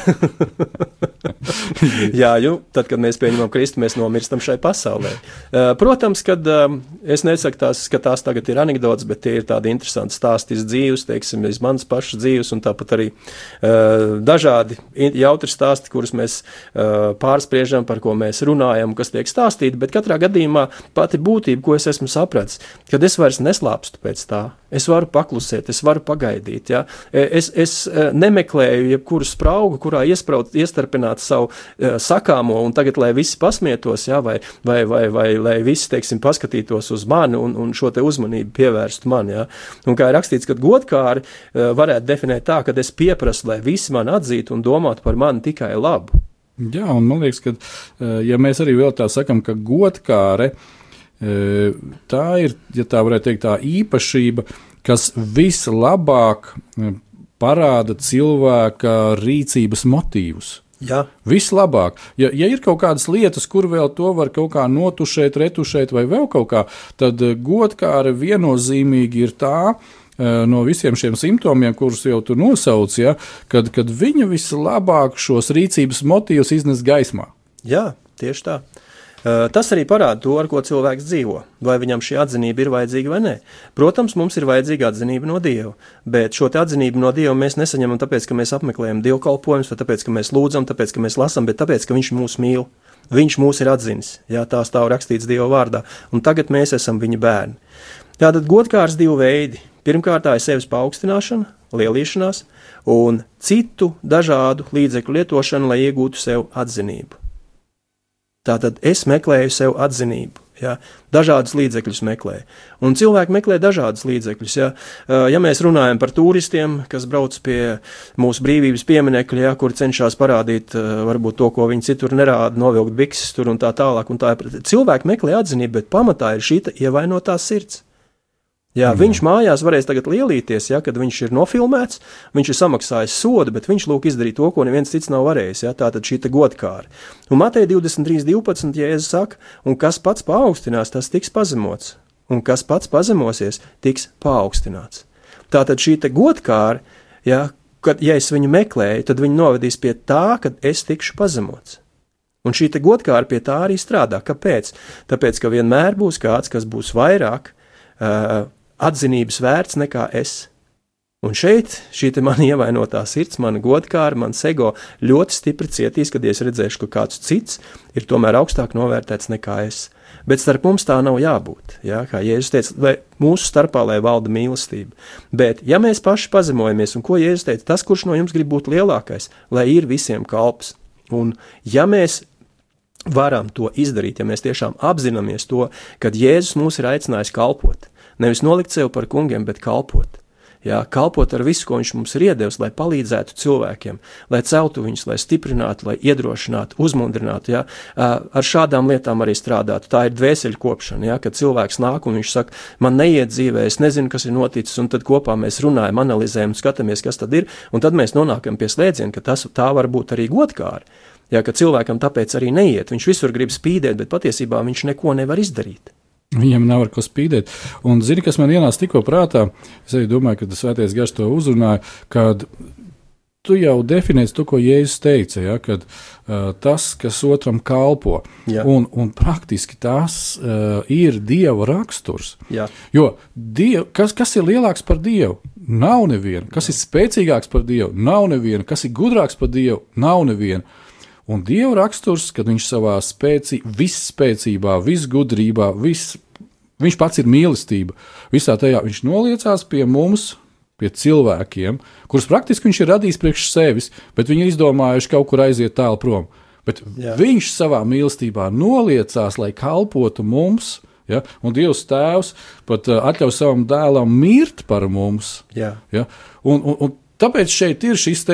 jā, jo tad, kad mēs pieņemam Kristu, mēs nomirstam šai pasaulē. Protams, kad es nesaku tās, ka tās tagad ir anekdotas, bet tie ir tādi interesanti stāsti iz dzīves, teiksim, iz manas pašas dzīves, un tāpat arī dažādi jautri stāsti, kurus mēs pārspriežam, par ko mēs runājam runājam, kas tiek stāstīti, bet katrā gadījumā pati būtība, ko es esmu sapratis, kad es vairs neslāpstu pēc tā. Es varu paklusēt, es varu pagaidīt. Ja? E, es, es e, nemeklēju jebkuru spraugu, kurā iespraut, iestarpināt savu uh, sakāmo, un tagad, lai visi pasmietos, ja? vai, vai, vai, vai lai visi, teiksim, paskatītos uz mani un, un šo te uzmanību pievērstu man. Ja? Un kā ir rakstīts, ka godkāri varētu definēt tā, ka es pieprasu, lai visi mani atzītu un domātu par mani tikai labu. Jā, un man liekas, ka, eh, ja mēs arī vēl tā sakam, ka godkāre eh, tā ir, ja tā varētu teikt, tā īpašība, kas vislabāk eh, parāda cilvēka rīcības motīvus. Jā. Vislabāk. Ja, ja ir kaut kādas lietas, kur vēl to var kaut kā notušēt, retušēt, vai vēl kaut kā, tad godkāre viennozīmīgi ir tā, uh, no visiem šiem simptomiem, kurus jau tu nosauc, ja, kad, kad viņa vislabāk šos rīcības motīvus iznes gaismā. Jā, tieši tā. Eh, tas arī parāda to, ar ko cilvēks dzīvo, vai viņam šī atzinība ir vajadzīga vai nē. Protams, mums ir vajadzīga atzinība no Dieva, bet šo atzinību no Dieva mēs nesaņemam tāpēc, ka mēs apmeklējam dievkalpojumus, vai tāpēc, ka mēs lūdzam, tāpēc, ka mēs lasām, bet tāpēc, ka Viņš mūs mīl. Viņš mūs ir atzinis, jā, tā stāv rakstīts Dieva vārdā, un tagad mēs esam viņa bērni. Tātad godkārs divi veidi Pirmkārt, tā ir sevis paaugstināšana, lielīšanās un citu dažādu līdzekļu lietošana, lai iegūtu sev atzinību. Tātad es meklēju sev atzinību. Ja, dažādus līdzekļus meklē. Un cilvēki meklē dažādus līdzekļus. Ja, ja mēs runājam par turistiem, kas brauc pie mūsu brīvības pieminiekļa, ja, kur cenšas parādīt varbūt to, ko viņi citur nerāda, novilkt bikses tur un tā tālāk. Un tā, cilvēki meklē atzinību, bet pamatā ir šī ievainotā sirds. Jā, mm. Viņš mājās varēs tagad lielīties, ja, kad viņš ir nofilmēts, viņš ir samaksājis sodu, bet viņš lūk izdarīt to, ko neviens cits nav varējis. Ja, tā tad šī godkāra. Un Matei 23, 12. Jēzus saka, un kas pats paaugstinās, tas tiks pazemots, un kas pats pazemosies, tiks paaugstināts. Tā tad šī godkāra, ja, kad ja es viņu meklēju, tad viņi novedīs pie tā, ka es tikšu pazemots. Un šī godkāra pie tā arī strādā. Kāpēc? Tāpēc, ka vienmēr būs kāds, kas būs vairāk uh, atzinības vērts nekā es. Un šeit šī man ievainotā sirds, mana godkāra, mans ego ļoti stipri cietīs, kad es redzēšu, ka kāds cits ir tomēr augstāk novērtēts nekā es. Bet starp mums tā nav jābūt. Ja? Kā Jēzus teica, lai mūsu starpā lai valda mīlestība. Bet, ja mēs paši pazemojamies, un ko Jēzus teica, tas, kurš no jums grib būt lielākais, lai ir visiem kalps. Un, ja mēs varam to izdarīt, ja mēs tiešām apzināmies to, ka Jēzus mūs ir aicinājis kalpot, Nevis nolikt sev par kungiem, bet kalpot. Jā, kalpot ar visu, ko viņš mums ir iedevis, lai palīdzētu cilvēkiem, lai celtu viņus, lai stiprinātu, lai iedrošinātu, uzmundrinātu. Jā. Ar šādām lietām arī strādātu. Tā ir dvēseli kopšana, jā, kad cilvēks nāk un viņš saka, man neiet dzīvē, es nezinu, kas ir noticis, un tad kopā mēs runājam, analizējam, skatāmies, kas tad ir, un tad mēs nonākam pie slēdziena, ka tas tā var būt arī godkāri. Jā, ka cilvēkam tāpēc arī neiet. Viņš visur grib spīdēt, bet patiesībā viņš neko nevar izdarīt. Viņam nav ar ko spīdēt. Un, zini, kas man ienāca tikko prātā, es arī domāju, ka tas svētais gars to uzrunāja, kad tu jau definēsi to, ko Jēzus teica, ja, kad uh, tas, kas otram kalpo, Jā. un, un praktiski tas uh, ir Dieva raksturs. Jā. Jo diev, kas, kas ir lielāks par Dievu? Nav neviena. Kas Jā. ir spēcīgāks par Dievu? Nav neviena. Kas ir gudrāks par Dievu? Nav neviena. Un Dieva raksturs, kad viņš savā spēcī, visspēcībā, visgudrībā, vis, viņš pats ir mīlestība. Visā tajā viņš noliecās pie mums, pie cilvēkiem, kurus praktiski viņš ir radījis priekš sevis, bet viņi ir izdomājuši kaut kur aiziet tālu prom. Bet Jā. viņš savā mīlestībā noliecās, lai kalpotu mums. Ja? Un Dievs Tēvs pat uh, atļauj savam dēlam mirt par mums. Jā. Ja? Un, un, un tāpēc šeit ir šis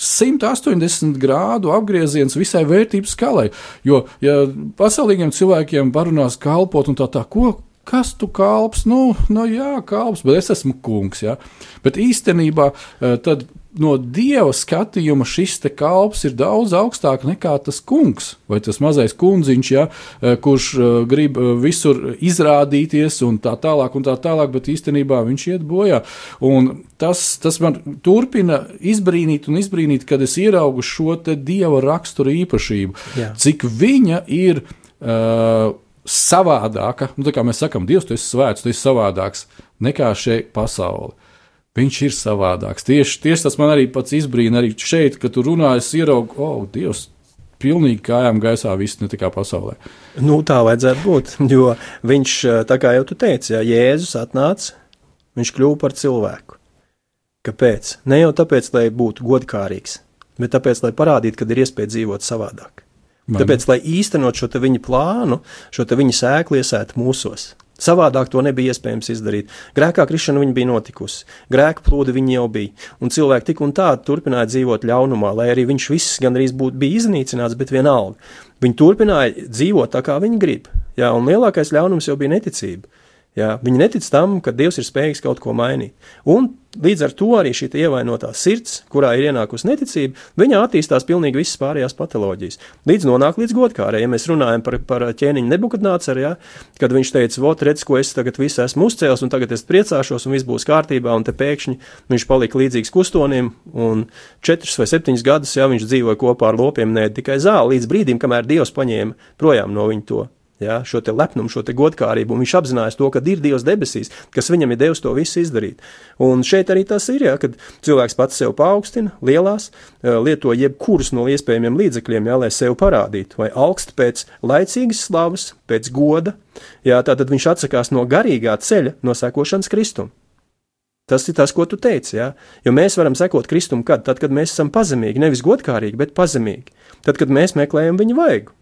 180 grādu apgrieziens visai vērtības skalai. Jo, ja pasaulīgiem cilvēkiem parunās kalpot un tā tā, ko, kas tu kalps? Nu, nu jā, kalps, bet es esmu kungs. Ja? Bet īstenībā eh, tad no dieva skatījuma šis kalps ir daudz augstāks nekā tas kungs vai tas mazais kundziņš, ja, eh, kurš eh, grib eh, visur izrādīties un tā tālāk, un tā tālāk, bet īstenībā viņš iet bojā. Un tas, tas man turpina izbrīnīt un izbrīnīt, kad es ieraugu šo dieva raksturu īpašību, Jā. cik viņa ir. Uh, savādāka, nu, tā kā mēs sakām, Dievs, tu esi svēts, tu esi savādāks nekā šeit pasaule. Viņš ir savādāks. Tieši, tieši tas man arī pats izbrīna, arī šeit, kad tu runā, es ieraugu, oh, Dievs, pilnīgi kājām gaisā, viss ne tikai pasaulē. Nu, tā vajadzētu būt, jo viņš, tā kā jau tu teici, ja Jēzus atnāca, viņš kļuva par cilvēku. Kāpēc? Ne jau tāpēc, lai būtu godkārīgs, bet tāpēc, lai parādītu, ka ir iespēja dzīvot savādāk. Man. Tāpēc, lai īstenot šo viņa plānu, šo viņa sēklu iesēt mūsos. Savādāk to nebija iespējams izdarīt. Grēkā krišana viņa bija notikusi, grēka plūdi viņa jau bija, un cilvēki tik un tā turpināja dzīvot ļaunumā, lai arī viņš viss gandrīz būtu bija iznīcināts, bet vienalga. Viņi turpināja dzīvot tā, kā viņi grib. Jā, un lielākais ļaunums jau bija neticība. Jā, viņi netic tam, ka Dievs ir spējīgs kaut ko mainīt. Un līdz ar to arī šī ievainotā sirds, kurā ir ienākusi neticība, viņa attīstās pilnīgi visas pārējās patoloģijas. Līdz nonāk līdz godkārai. Ja mēs runājam par, par ķēniņu nebukadnāceru, ja, kad viņš teica, vot, redz, ko es tagad visu esmu uzcēlis, un tagad es priecāšos, un viss būs kārtībā, un te pēkšņi viņš palika līdzīgs kustonim, un četrus vai septiņus gadus, ja viņš dzīvoja kopā ar lopiem, ne tikai zāli, līdz brīdim, kamēr Dievs paņēma projām no viņa to ja, šo lepnumu, šo godkārību, viņš apzinājās to, ka ir Dievs debesīs, kas viņam ir devis to visu izdarīt. Un šeit arī tas ir, ja, kad cilvēks pats sev paaugstina, lielās, eh, lieto jebkurus no iespējamiem līdzekļiem, ja, lai sev parādītu, vai augst pēc laicīgas slavas, pēc goda, ja, tad viņš atsakās no garīgā ceļa, no sekošanas Kristum. Tas ir tas, ko tu teici. Ja? Jo mēs varam sekot Kristum, kad? Tad, kad mēs esam pazemīgi, nevis godkārīgi, bet pazemīgi. Tad, kad mēs meklējam viņa vaigu.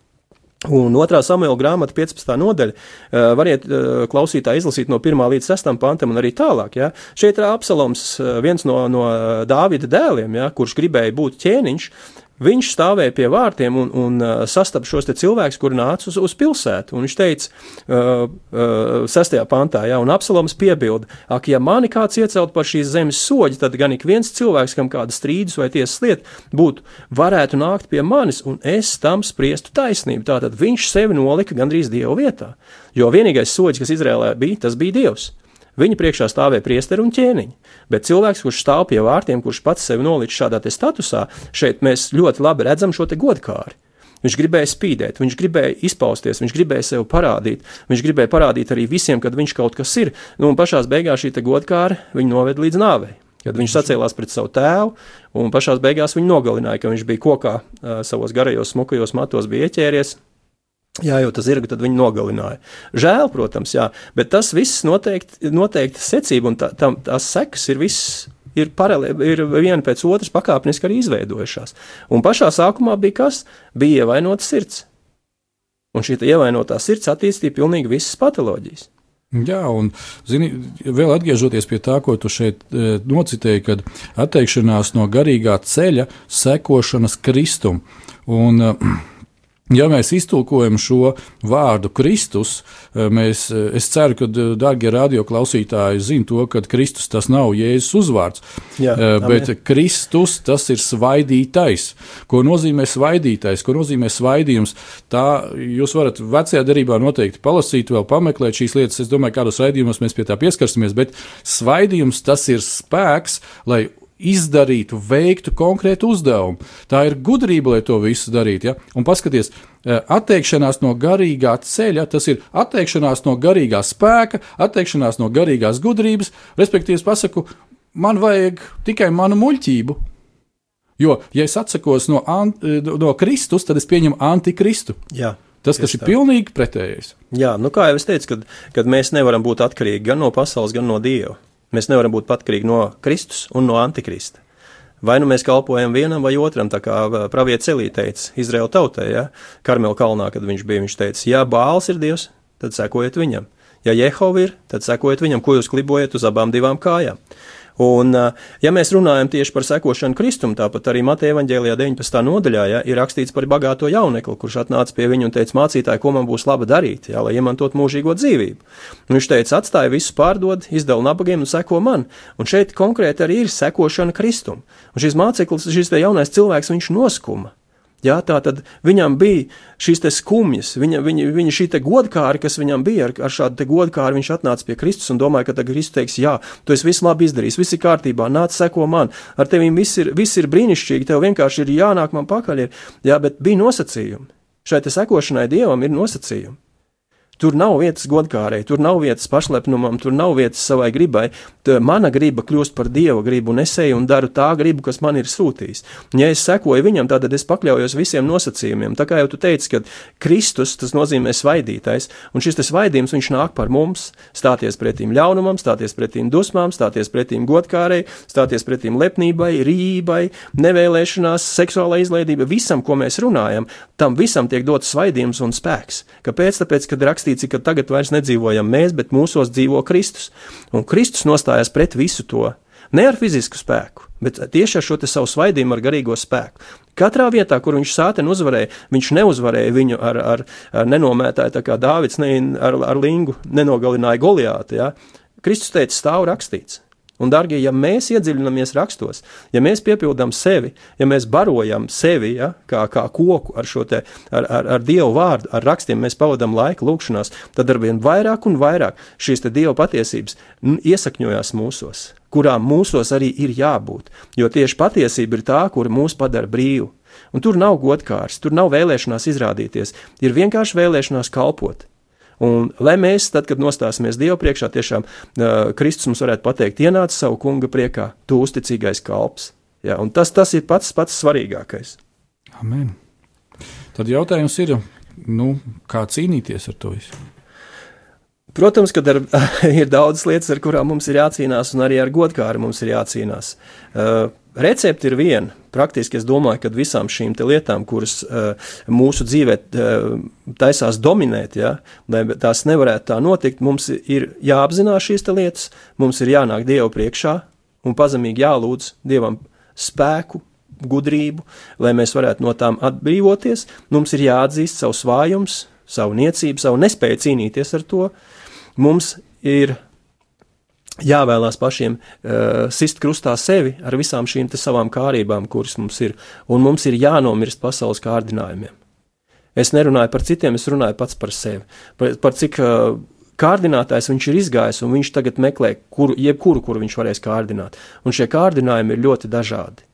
Un otrā samuēlā grāmata, 15. nodaļa, uh, variet uh, klausītāji izlasīt no 1 līdz 6 pantam un arī tālāk. Ja. Šeit ir Absaloms, uh, viens no, no Dāvida dēliem, ja, kurš gribēja būt ķēniņš, Viņš stāvēja pie vārtiem un, un uh, sastapa šos cilvēkus, kuri nāca uz, uz pilsētu. Un viņš teica, uh, uh, sestajā pantā, ja, un Absaloms piebilda, ak, ja mani kāds iecelt par šīs zemes soļu, tad gan ik viens cilvēks, kam kāda strīdus vai tiesas lieta būtu, varētu nākt pie manis, un es tam spriestu taisnību. Tātad viņš sevi nolika gandrīz Dieva vietā, jo vienīgais soļš, kas Izrēlē bija, tas bija Dievs. Viņa priekšā stāvēja priesteri un ķēniņi, bet cilvēks, kurš stāv pie vārtiem, kurš pats sevi nolicis šādā statusā, šeit mēs ļoti labi redzam šo godkāri. Viņš gribēja spīdēt, viņš gribēja izpausties, viņš gribēja sev parādīt, viņš gribēja parādīt arī visiem, kad viņš kaut kas ir. Nu, un pašā beigās šī godkāra viņu noved līdz nāvei. Kad viņš sacēlās pret savu tēvu, un pašā beigās viņu nogalināja, ka viņš bija kokā savos garajos, smukajos matos, bija ieķēries, Jā, jau tas ir, tad viņi nogalināja. Žēl, protams, jā, bet tas viss noteikti, noteikti secība, un tā, tā, tās sekas ir viss. Ir, paralē, ir viena pēc otras pakāpeniski arī izveidojušās. Un pašā sākumā bija kas? Bija ievainota sirds. Un šī ievainotā sirds attīstīja pilnīgi visas patoloģijas. Jā, un zini, vēl atgriežoties pie tā, ko tu šeit e, nocitēji, kad atteikšanās no garīgā ceļa, sekošanas kristum. Un, e, Ja mēs iztulkojam šo vārdu Kristus, eh, mēs, eh, es ceru, ka eh, darbie radioklausītāji zina to, ka Kristus tas nav Jēzus uzvārds. Jā, bet amen. Kristus tas ir svaidītais. Ko nozīmē svaidītais, ko nozīmē svaidījums? Tā jūs varat vecajā darbā noteikti palasīt, vēl pameklēt šīs lietas. Es domāju, kādos raidījumos mēs pie tā pieskarsimies, bet svaidījums tas ir spēks, lai izdarītu, veiktu konkrētu uzdevumu. Tā ir gudrība, lai to visu darītu. Ja? Un paskatieties, eh, atteikšanās no garīgā ceļa, tas ir atteikšanās no garīgā spēka, atteikšanās no garīgās gudrības, respektīvi, pasaku, man vajag tikai manu muļķību. Jo, ja es atsakos no, eh, no Kristus, tad es pieņemu antikristu. Jā. Tas, kas ir pilnīgi pretējais. Jā, nu kā jau es teicu, kad, kad mēs nevaram būt atkarīgi gan no pasaules, gan no Dieva. Mēs nevaram būt atkarīgi no Kristus un no Antikrista. Vai nu mēs kalpojam vienam vai otram, tā kā pravietis Elī teica Izraēla tautai, ja? Karmela kalnā, kad viņš bija, viņš teica, ja Bāls ir Dievs, tad sekojiet viņam. Ja Jehova ir, tad sekojiet viņam, ko jūs klibojat uz abām divām kājām. Un, ja mēs runājam tieši par sekošanu Kristum, tāpat arī Mateja evaņģēlijā 19. nodaļā ja, ir rakstīts par bagāto jaunekli, kurš atnāca pie viņa un teica, mācītāji, ko man būs laba darīt, ja, lai iemantot mūžīgo dzīvību. Un viņš teica, atstāja visu pārdod, izdeva nabagiem un seko man. Un šeit konkrēti arī ir sekošana Kristum. Un šis māceklis, šis jaunais cilvēks, viņš noskuma. Jā, tā tad viņam bija šīs skumjas, viņa, viņa, viņa šī godkāra, kas viņam bija, ar, ar šādu godkāru viņš atnāca pie Kristus un domāja, ka tagad Kristus teiks, jā, tu esi visu labi izdarījis, viss ir kārtībā, nāc, seko man, ar tevi viss ir, viss ir brīnišķīgi, tev vienkārši ir jānāk man pakaļ, ir, jā, bet bija nosacījumi. Šai sekošanai Dievam ir nosacījumi. Tur nav vietas godkārai, tur nav vietas pašlepnumam, tur nav vietas savai gribai. Tā mana griba kļūst par dieva gribu, un es eju un daru tā gribu, kas man ir sūtījis. Un, ja es sekoju viņam, tad es pakļaujos visiem nosacījumiem. Tā kā jau tu teici, ka Kristus tas nozīmē svaidītais, un šis svaidījums viņš nāk par mums, stāties pretīm ļaunumam, stāties pretīm dusmām, stāties pretīm godkārai, stāties pretīm lepnībai, rībai, nevēlēšanās, seksuālai izlaidībai, visam, ko mēs runājam, tam visam tiek dots svaidījums un spēks. Kāpēc? Tāpēc, kad rakstīts rakstīts, ka tagad vairs nedzīvojam mēs, bet mūsos dzīvo Kristus. Un Kristus nostājās pret visu to. Ne ar fizisku spēku, bet tieši ar šo savu svaidījumu, ar garīgo spēku. Katrā vietā, kur viņš sāteni uzvarēja, viņš neuzvarēja viņu ar, ar, ar nenomētāju, tā kā Dāvids ne, ar, ar lingu nenogalināja Goliātu. Ja? Kristus teica, stāv rakstīts. Un, darbie, ja mēs iedziļināmies rakstos, ja mēs piepildām sevi, ja mēs barojam sevi, ja, kā, kā koku ar šo te, ar, ar, ar Dievu vārdu, ar rakstiem, mēs pavadām laiku lūkšanās, tad arvien vairāk un vairāk šīs Dieva patiesības iesakņojās mūsos, kurām mūsos arī ir jābūt, jo tieši patiesība ir tā, kura mūs padara brīvu. Un tur nav godkārs, tur nav vēlēšanās izrādīties, ir vienkārši vēlēšanās kalpot. Un, lai mēs, tad, kad nostāsimies Dieva priekšā, tiešām uh, Kristus mums varētu pateikt, ienāc savu kunga priekā, tu uzticīgais kalps. Ja, tas, tas ir pats, pats svarīgākais. Amen. Tad jautājums ir, nu, kā cīnīties ar to visu? Protams, ka ar, ir daudz lietas, ar kurām mums ir jācīnās, un arī ar godkāru mums ir jācīnās. Uh, Recepte ir viena. Praktiski es domāju, ka visām šīm lietām, kuras uh, mūsu dzīvē uh, taisās dominēt, ja, lai tās nevarētu tā notikt, mums ir jāapzinās šīs lietas, mums ir jānāk Dievu priekšā un pazemīgi jālūdz Dievam spēku, gudrību, lai mēs varētu no tām atbrīvoties. Mums ir jāatzīst savus vājums, savu niecību, savu nespēju cīnīties ar to. Mums ir jāvēlās pašiem uh, sist krustā sevi ar visām šīm savām kārībām, kuras mums ir, un mums ir jānomirst pasaules kārdinājumiem. Es nerunāju par citiem, es runāju pats par sevi, par, par cik uh, kārdinātājs viņš ir izgājis, un viņš tagad meklē kuru, jebkuru, kuru viņš varēs kārdināt. Un šie kārdinājumi ir ļoti dažādi.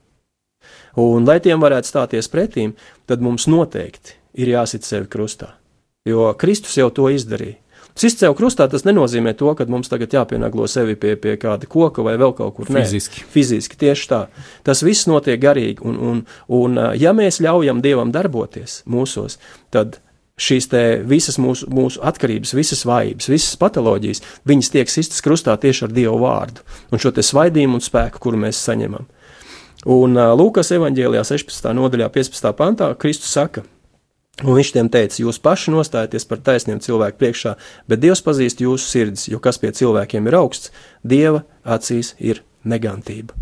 Un, lai tiem varētu stāties pretīm, tad mums noteikti ir jāsit sevi krustā. Jo Kristus jau to izdarīja. Sev krustā tas nenozīmē to, ka mums tagad jāpienaglo sevi pie, pie kāda koka vai vēl kaut kur. Fiziski. Nē, fiziski tieši tā. Tas viss notiek garīgi, un, un, un ja mēs ļaujam Dievam darboties mūsos, tad šīs visas mūsu, mūsu atkarības, visas vājības, visas patoloģijas, viņas tiek sistas krustā tieši ar Dievu vārdu un šo svaidījumu un spēku, kuru mēs saņemam. Un Lūkas evanģēlijā 16. nodaļā 15. pantā Kristus saka, Un viņš tiem teica, jūs paši nostājieties par taisniem cilvēku priekšā, bet Dievs pazīst jūsu sirdis, jo kas pie cilvēkiem ir augsts, Dieva acīs ir negantība.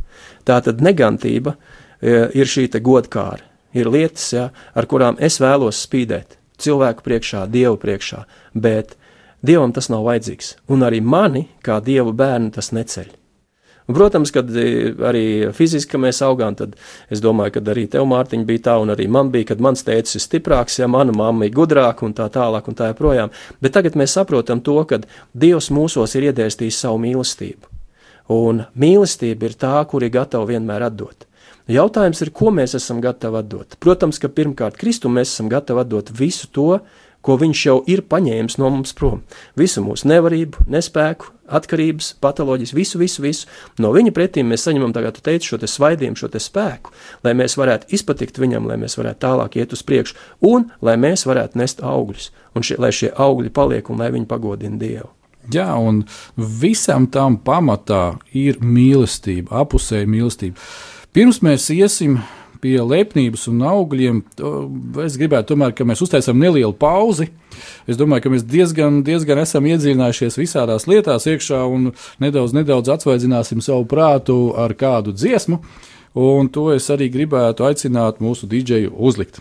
Tā tad negantība e, ir šī godkāra, ir lietas, ja, ar kurām es vēlos spīdēt cilvēku priekšā, Dievu priekšā, bet Dievam tas nav vajadzīgs, un arī mani, kā Dieva bērnu, tas neceļ. Un, protams, kad e, arī fiziski mēs augām, tad es domāju, ka arī tev, Mārtiņ, bija tā, un arī man bija, kad mans tēvs ir stiprāks, ja mana mamma ir gudrāka un tā tālāk un tā joprojām. Bet tagad mēs saprotam to, ka Dievs mūsos ir iedēstījis savu mīlestību. Un mīlestība ir tā, kur ir gatava vienmēr atdot. Jautājums ir, ko mēs esam gatavi atdot. Protams, ka pirmkārt Kristum mēs esam gatavi atdot visu to, ko viņš jau ir paņēmis no mums prom. Visu mūsu nevarību, nespēku, atkarības, patoloģijas, visu, visu, visu. No viņa pretī mēs saņemam, kā tu teici, šo te svaidījumu, šo te spēku, lai mēs varētu izpatikt viņam, lai mēs varētu tālāk iet uz priekšu, un lai mēs varētu nest augļus, un šie, lai šie augļi paliek un lai viņi pagodina Dievu. Jā, un visam tam pamatā ir mīlestība, apusēja mīlestība. Pirms mēs iesim pie lepnības un augļiem, es gribētu tomēr, ka mēs uztaisām nelielu pauzi. Es domāju, ka mēs diezgan, diezgan esam iedziļinājušies visādās lietās iekšā un nedaudz, nedaudz atsvaidzināsim savu prātu ar kādu dziesmu. Un to es arī gribētu aicināt mūsu dīdžeju uzlikt.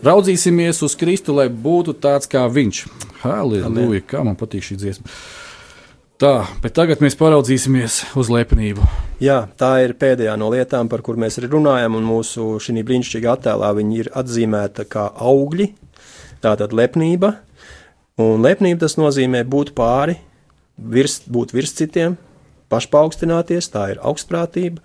Raudzīsimies uz Kristu, lai būtu tāds kā Viņš. Halleluja, kā man patīk šī dziesma. Tā, bet tagad mēs paraudzīsimies uz lepnību. Jā, tā ir pēdējā no lietām, par kurām mēs arī runājam, un mūsu šī brīnišķīgā attēlā viņi ir atzīmēta kā augļi. Tātad lepnība, un lepnība tas nozīmē būt pāri, virs, būt virs citiem, pašpaukstināties, tā ir augstprātība.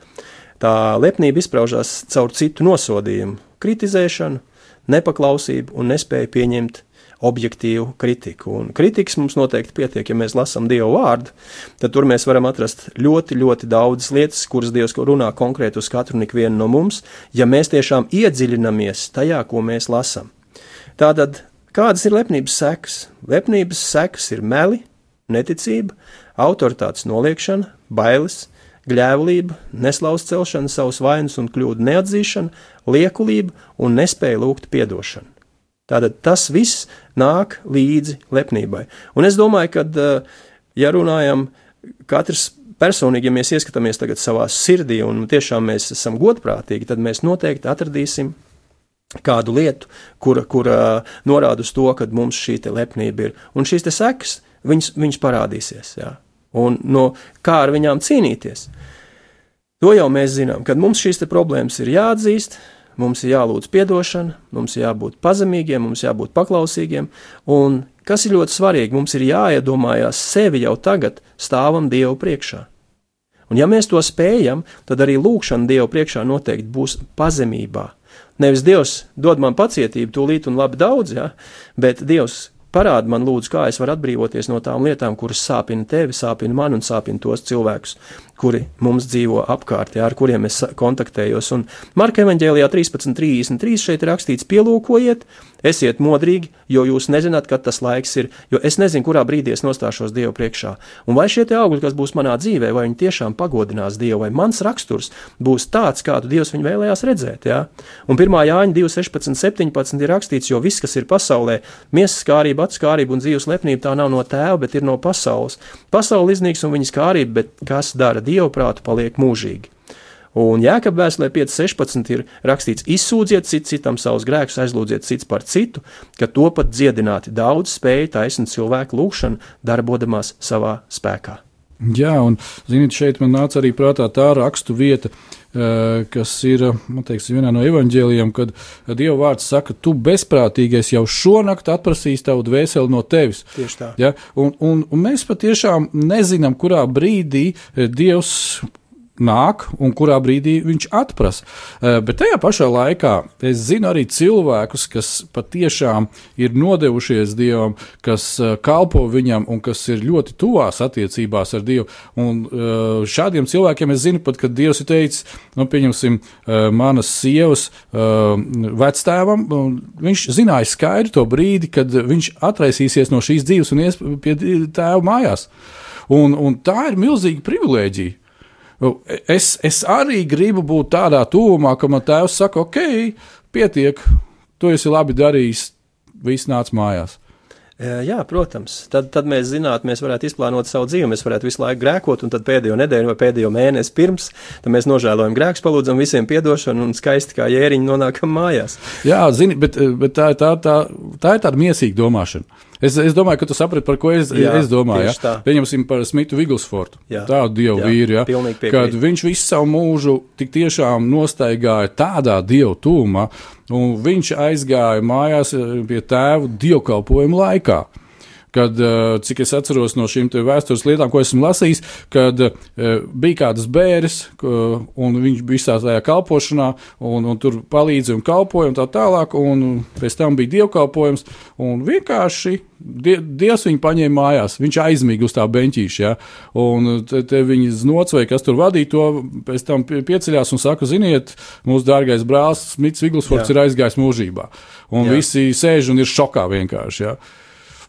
Tā lepnība izpaužās caur citu nosodījumu, kritizēšanu, nepaklausību un nespēju pieņemt objektīvu kritiku. Un kritikas mums noteikti pietiek, ja mēs lasām Dieva vārdu, tad tur mēs varam atrast ļoti, ļoti daudzas lietas, kuras Dievs runā konkrēti uz katru un ikvienu no mums, ja mēs tiešām iedziļinamies tajā, ko mēs lasām. Tātad, kādas ir lepnības sekas? Lepnības sekas ir meli, neticība, autoritātes noliekšana, bailes, gļēvlība, neslauz celšana, savas vainas un kļūdu neatzīšana, liekulība un nespēja lūgt atdošanu. Tātad tas viss nāk līdzi lepnībai. Un es domāju, ka, eh, ja runājam, katrs personīgi, ja mēs ieskatāmies tagad savā sirdī un tiešām mēs esam godprātīgi, tad mēs noteikti atradīsim kādu lietu, kura, kura norāda uz to, ka mums šī lepnība ir. Un šīs sekas, viņas, viņas parādīsies. Jā un no kā ar viņām cīnīties. To jau mēs zinām, kad mums šīs problēmas ir jāatzīst, mums ir jālūdz atdošana, mums ir jābūt pazemīgiem, mums jābūt paklausīgiem, un kas ir ļoti svarīgi, mums ir jāiedomājās sevi jau tagad stāvam Dievu priekšā. Un ja mēs to spējam, tad arī lūkšana Dievu priekšā noteikti būs pazemībā. Nevis Dievs dod man pacietību, tūlīt un labi daudz, ja? bet Dievs Parādi man, lūdzu, kā es varu atbrīvoties no tām lietām, kuras sāpina tevi, sāpina man un sāpina tos cilvēkus, kuri mums dzīvo apkārt, jā, ar kuriem es kontaktējos. Un Marka evanģēlijā 13.33 šeit ir rakstīts: pielūkojiet, Esiet modrīgi, jo jūs nezināt, kad tas laiks ir, jo es nezinu, kurā brīdī es nostāšos Dievu priekšā. Un vai šie augļi, kas būs manā dzīvē, vai viņi tiešām pagodinās Dievu, vai mans raksturs būs tāds, kādu Dievs viņu vēlējās redzēt. Ja? Un 1. Jāņa 2, 16, 17 ir rakstīts, jo viss, kas ir pasaulē, miesas skārība, atskārība un dzīves lepnība, tā nav no tēva, bet ir no pasaules. Pasaule iznīks un viņas skārība, bet kas dara Dievu prātu, paliek mūžīgi. Un Jēkabā vēstulē 5.16 ir rakstīts: izsūdziet citu citam savus grēkus, aizlūdziet cits par citu, ka to pat dziedināti daudz spēja taisnīt cilvēku lūgšanu, darbodamās savā spēkā. Jā, un ziniet, šeit man nāca arī prātā tā rakstu vieta, kas ir teiks, vienā no evaņģēlijiem, kad Dieva vārds saka, tu bezprātīgais jau šonakt atprasīs tavu dvēseli no tevis. Tieši tā. Ja? Un, un, un mēs patiešām nezinām, kurā brīdī eh, Dievs nāk un kurā brīdī viņš atprasa. Eh, bet tajā pašā laikā es zinu arī cilvēkus, kas patiešām ir nodevušies Dievam, kas eh, kalpo viņam un kas ir ļoti tuvās attiecībās ar Dievu. Un eh, šādiem cilvēkiem es zinu pat, kad Dievs ir teicis, nu, pieņemsim, manas sievas vectēvam, viņš zināja skaidru to brīdi, kad viņš atraisīsies no šīs dzīves un ies pie tēva mājās. Un, un tā ir milzīga privilēģija. Es, es arī gribu būt tādā tuvumā, ka man tēvs saka, ok, pietiek, tu esi labi darījis, viss nāc mājās. Jā, protams. Tad, tad mēs zinātu, mēs varētu izplānot savu dzīvi, mēs varētu visu laiku grēkot, un tad pēdējo nedēļu vai pēdējo mēnesi pirms tam mēs nožēlojam grēkus, palūdzam visiem atdošanu un skaisti kā jēriņi nonākam mājās. Jā, zini, bet, bet tā, tā, tā, tā ir tāda miesīga domāšana. Es, es domāju, ka tu saprati, par ko es, jā, es domāju. Ja? Pieņemsim par Smitu Viglsfortu. Tādu dievu vīru, ja? kad viņš visu savu mūžu tik tiešām nostaigāja tādā dievu tūmā, un viņš aizgāja mājās eh, pie tēva dievkalpojuma laikā kad, eh, cik es atceros no šīm vēstures lietām, ko esmu lasījis, kad eh, bija kādas bērres, un viņš bija visā tajā kalpošanā, un, un tur palīdzēja un kalpoja un tā tālāk, un pēc tam bija dievkalpojums, un vienkārši die, Dievs viņu paņēma mājās, viņš aizmiga uz tā beņķīša, ja, un te, te viņi znots vai kas tur vadīja to, pēc tam pieceļās un saka, ziniet, mūsu dārgais brālis Smits Viglsfords ir aizgājis mūžībā, un Jā. visi sēž un ir šokā vienkārši, ja.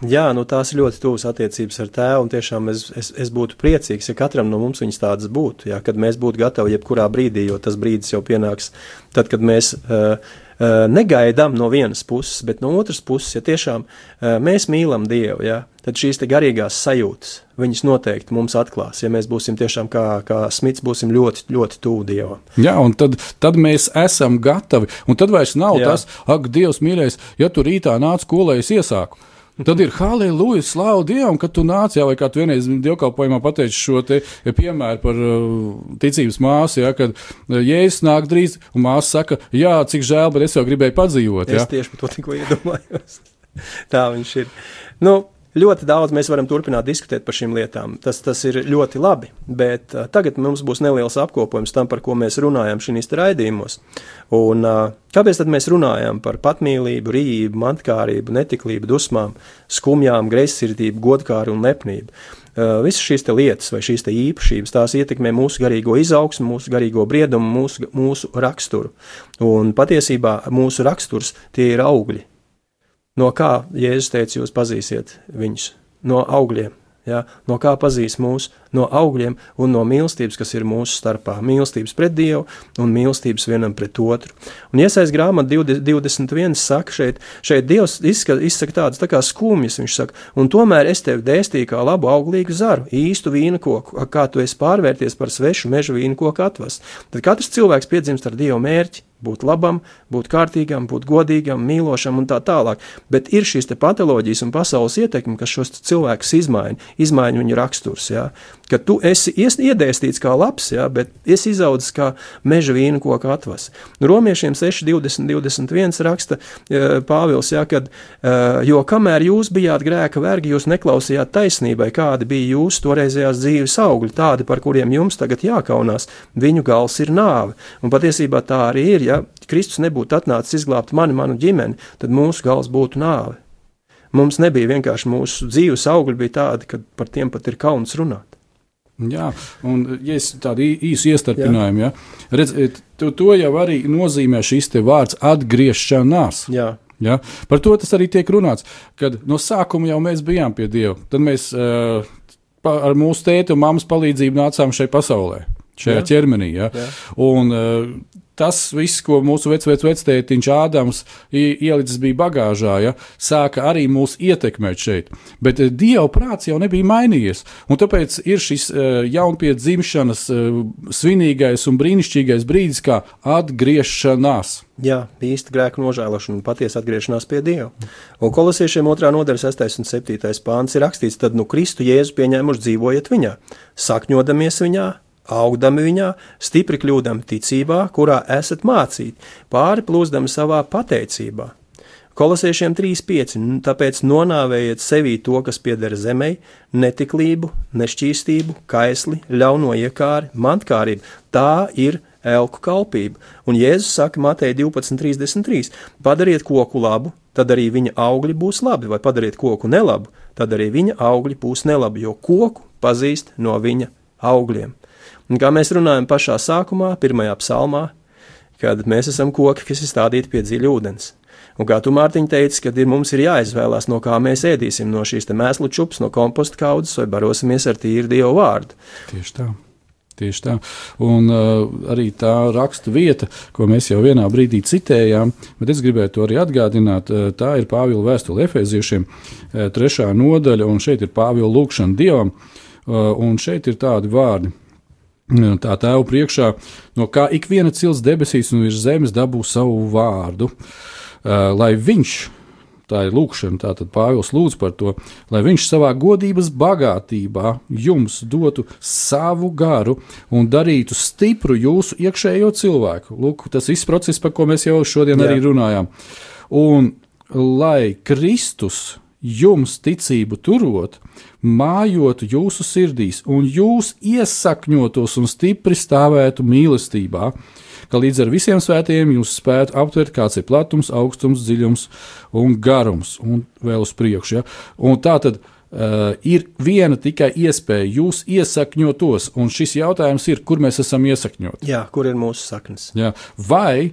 Jā, nu tās ir ļoti tuvas attiecības ar tēvu, un tiešām es, es, es būtu priecīgs, ja katram no mums viņas tādas būtu, jā, kad mēs būtu gatavi jebkurā brīdī, jo tas brīdis jau pienāks tad, kad mēs uh, uh, negaidām no vienas puses, bet no otras puses, ja tiešām uh, mēs mīlam Dievu, jā, tad šīs garīgās sajūtas, viņas noteikti mums atklās, ja mēs būsim tiešām kā, kā smits, būsim ļoti, ļoti tuvu Dievam. Jā, un tad, tad mēs esam gatavi, un tad vairs nav jā. tas, ak, Dievs mīļais, ja tu rītā nāc, ko lai es iesāku. Tad ir halleluja, slavu Dievam, ka tu nāc, jā, vai kā tu vienreiz dievkalpojumā pateici šo te piemēru par uh, ticības māsu, jā, kad uh, jēzus nāk drīz, un māsa saka, jā, cik žēl, bet es jau gribēju padzīvot. Jā. Es tieši par to tikko iedomājos. Tā viņš ir. Nu, Ļoti daudz mēs varam turpināt diskutēt par šīm lietām. Tas, tas ir ļoti labi, bet uh, tagad mums būs neliels apkopojums tam, par ko mēs runājam šīs raidījumos. Un, uh, kāpēc tad mēs runājam par patmīlību, rīību, mantkārību, netiklību, dusmām, skumjām, greizsirdību, godkāru un lepnību? Uh, visas šīs lietas vai šīs īpašības tās ietekmē mūsu garīgo izaugsmu, mūsu garīgo briedumu, mūsu, mūsu raksturu. Un patiesībā mūsu raksturs tie ir augļi, No kā Jēzus teica, jūs pazīsiet viņus? No augļiem. Ja? No kā pazīst mūs? No augļiem un no mīlestības, kas ir mūsu starpā. Mīlestības pret Dievu un mīlestības vienam pret otru. Un iesaist grāmata 21 saka, šeit, šeit Dievs izsaka, izsaka tādas tā kā skumjas. Viņš saka, un tomēr es tevi dēstīju kā labu auglīgu zaru, īstu vīna koku, kā tu esi pārvērties par svešu meža vīna koku atvasu. Tad katrs cilvēks piedzimst ar Dieva mērķi būt labam, būt kārtīgam, būt godīgam, mīlošam un tā tālāk. Bet ir šīs patoloģijas un pasaules ietekme, kas šos cilvēkus izmaina, izmaina viņu raksturs. Ja? Ka tu esi iedēstīts kā labs, ja? bet esi izaudzis kā meža vīna koka atvas. Romiešiem 6, 20, 21 raksta uh, Pāvils, ja, kad, uh, jo kamēr jūs bijāt grēka vergi, jūs neklausījāt taisnībai, kādi bija jūsu toreizējās dzīves augļi, tādi, par kuriem jums tagad jākaunās. Viņu gals ir nāve. Un patiesībā tā arī ir ja Kristus nebūtu atnācis izglābt mani, manu ģimeni, tad mūsu gals būtu nāve. Mums nebija vienkārši mūsu dzīves augļi, bija tādi, ka par tiem pat ir kauns runāt. Jā, un ja es tādu īsu iestarpinājumu, ja, redz, to, to jau arī nozīmē šis vārds atgriešanās. Jā. Ja? Par to tas arī tiek runāts, kad no sākuma jau mēs bijām pie Dieva. Tad mēs uh, pa, ar mūsu tēta un mammas palīdzību nācām šai pasaulē, šajā Jā. ķermenī. Ja? Jā. Un, uh, tas viss, ko mūsu vecvectētiņš Ādams ielicis bija bagāžā, ja, sāka arī mūs ietekmēt šeit. Bet eh, Dieva prāts jau nebija mainījies. Un tāpēc ir šis uh, jaunpiedzimšanas uh, svinīgais un brīnišķīgais brīdis, kā atgriešanās. Jā, īsta grēka nožēlošana un patiesa atgriešanās pie Dieva. Un kolosiešiem 2. nodaļas 6. un 7. pāns ir rakstīts, tad nu Kristu Jēzu pieņēmuši dzīvojiet viņā, sakņodamies viņā, augdami viņā, stipri kļūdami ticībā, kurā esat mācīti, pāri plūzdami savā pateicībā. Kolosiešiem 3,5. Tāpēc nonāvējiet sevī to, kas pieder zemei, netiklību, nešķīstību, kaisli, ļauno iekāri, mantkārību. Tā ir elku kalpība. Un Jēzus saka Matei 12,33: Padariet koku labu, tad arī viņa augļi būs labi, vai padariet koku nelabu, tad arī viņa augļi būs nelabi, jo koku pazīst no viņa augļiem. Un kā mēs runājam pašā sākumā, pirmajā psalmā, kad mēs esam koki, kas ir stādīti pie dziļa ūdens. Un kā tu, Mārtiņ, teici, kad ir, mums ir jāizvēlās, no kā mēs ēdīsim, no šīs mēslu čupas, no komposta kaudzes, vai barosimies ar tīru Dievu vārdu. Tieši tā. Tieši tā. Un uh, arī tā rakstu vieta, ko mēs jau vienā brīdī citējām, bet es gribēju to arī atgādināt, uh, tā ir Pāvila vēstule Efeziešiem, uh, trešā nodaļa, un šeit ir Pāvila lūkšana Dievam, uh, un šeit ir tādi vārdi. Tā tēva priekšā, no kā ik viena cilts debesīs un virs zemes dabū savu vārdu, uh, lai viņš Tā ir lūkšana, tātad Pāvils lūdz par to, lai viņš savā godības bagātībā jums dotu savu garu un darītu stipru jūsu iekšējo cilvēku. Lūk, tas viss process, par ko mēs jau šodien Jā. arī runājām. Un lai Kristus jums ticību turot, mājotu jūsu sirdīs, un jūs iesakņotos un stipri stāvētu mīlestībā, ka līdz ar visiem svētījiem jūs spētu aptvert, kāds ir platums, augstums, dziļums un garums, un vēl uz priekšu. Ja? Un tā tad uh, ir viena tikai iespēja jūs iesakņotos, un šis jautājums ir, kur mēs esam iesakņoti. Jā, kur ir mūsu saknes? Jā. Vai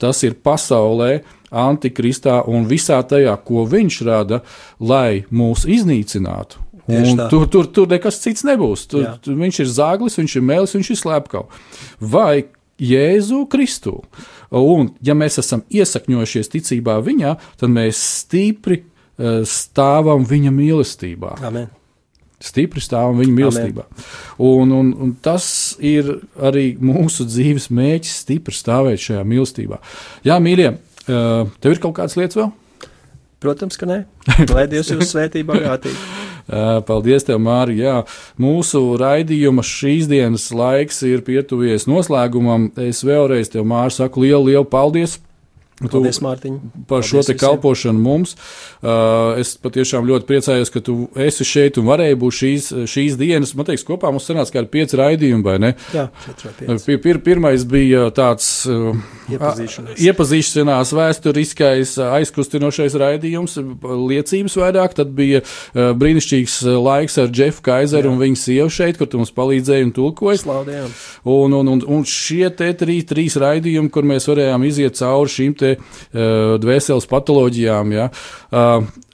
tas ir pasaulē, antikristā un visā tajā, ko viņš rada, lai mūs iznīcinātu? Tur, tur, tur nekas cits nebūs. Tur, tur viņš ir zāglis, viņš ir mēlis, viņš ir slēpkavs. Vai Jēzu Kristu. Un, ja mēs esam iesakņojušies ticībā viņā, tad mēs stipri stāvam viņa mīlestībā. Amen. Stipri stāvam viņa mīlestībā. Un, un, un tas ir arī mūsu dzīves mēģis, stipri stāvēt šajā mīlestībā. Jā, mīļie, uh, tev ir kaut kādas lietas vēl? Protams, ka nē. Lai Dievs jūs svētī bagātīgi. Paldies, tev, Mārija. Mūsu raidījuma šīs dienas laiks ir pietuvies noslēgumam. Es vēlreiz tev, Mārija, saku lielu, lielu paldies! Paldies, Mārtiņ. Par Paldies šo te visiem. kalpošanu mums. Uh, es patiešām ļoti priecājos, ka tu esi šeit un varēji būt šīs, šīs dienas. Man liekas, kopā mums sanāca kā ir pieci raidījumi, vai ne? Jā. Pir, pir, pirmais bija tāds uh, Iepazīšanās. iepazīšanās vēsturiskais uh, aizkustinošais raidījums, liecības vairāk. Tad bija uh, brīnišķīgs uh, laiks ar Džefu Kaiseru Jā. un viņa sievu šeit, kur tu mums palīdzēji un tulkoji. Slaudējām. Un, un, un, un šie te trīs, trīs raidījumi, kur mēs varējām iziet cauri šīm te uh, dvēseles patoloģijām, ja,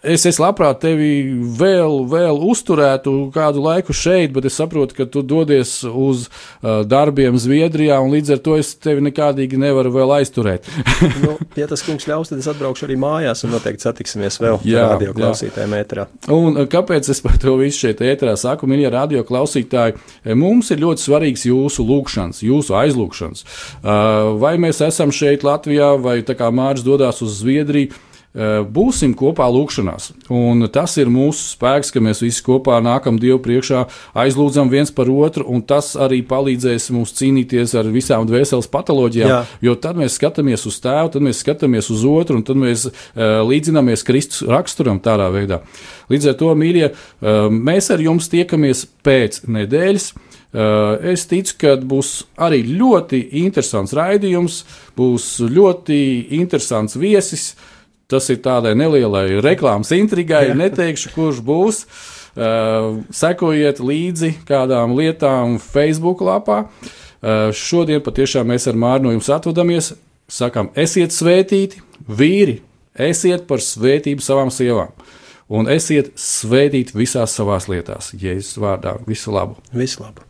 es, es labprāt tevi vēl, vēl uzturētu kādu laiku šeit, bet es saprotu, ka tu dodies uz uh, darbiem Zviedrijā, un līdz ar to es tevi nekādīgi nevaru vēl aizturēt. nu, ja tas kungs ļaus, tad es atbraukšu arī mājās un noteikti satiksimies vēl radio klausītājiem ēterā. Un uh, kāpēc es par to visu šeit ēterā saku, mīļie radio klausītāji? Eh, Mums ir ļoti svarīgs jūsu lūgšanas, jūsu aizlūgšanas. Uh, Vai mēs esam šeit Latvijā, vai tā kā Mārcis dodas uz Zviedriju? Uh, Būsim kopā lūgšanās. Un tas ir mūsu spēks, ka mēs visi kopā nākam Dievu priekšā, aizlūdzam viens par otru, un tas arī palīdzēs mums cīnīties ar visām dvēseles patoloģijām. Jā. Jo tad mēs skatāmies uz tēvu, tad mēs skatāmies uz otru, un tad mēs uh, līdzinamies Kristus raksturam tādā veidā. Līdz ar to, mīļie, uh, mēs ar jums tiekamies pēc nedēļas. Uh, es ticu, ka būs arī ļoti interesants raidījums, būs ļoti interesants viesis. Tas ir tādai nelielai reklāmas intrigai, neteikšu, kurš būs. Uh, sekojiet līdzi kādām lietām Facebook lapā. Uh, šodien patiešām mēs ar Mārnu no jums atvadamies. Sakām, esiet svētīti, vīri, esiet par svētību savām sievām. Un esiet svētīti visās savās lietās. Jēzus vārdā, visu labu! Visu labu!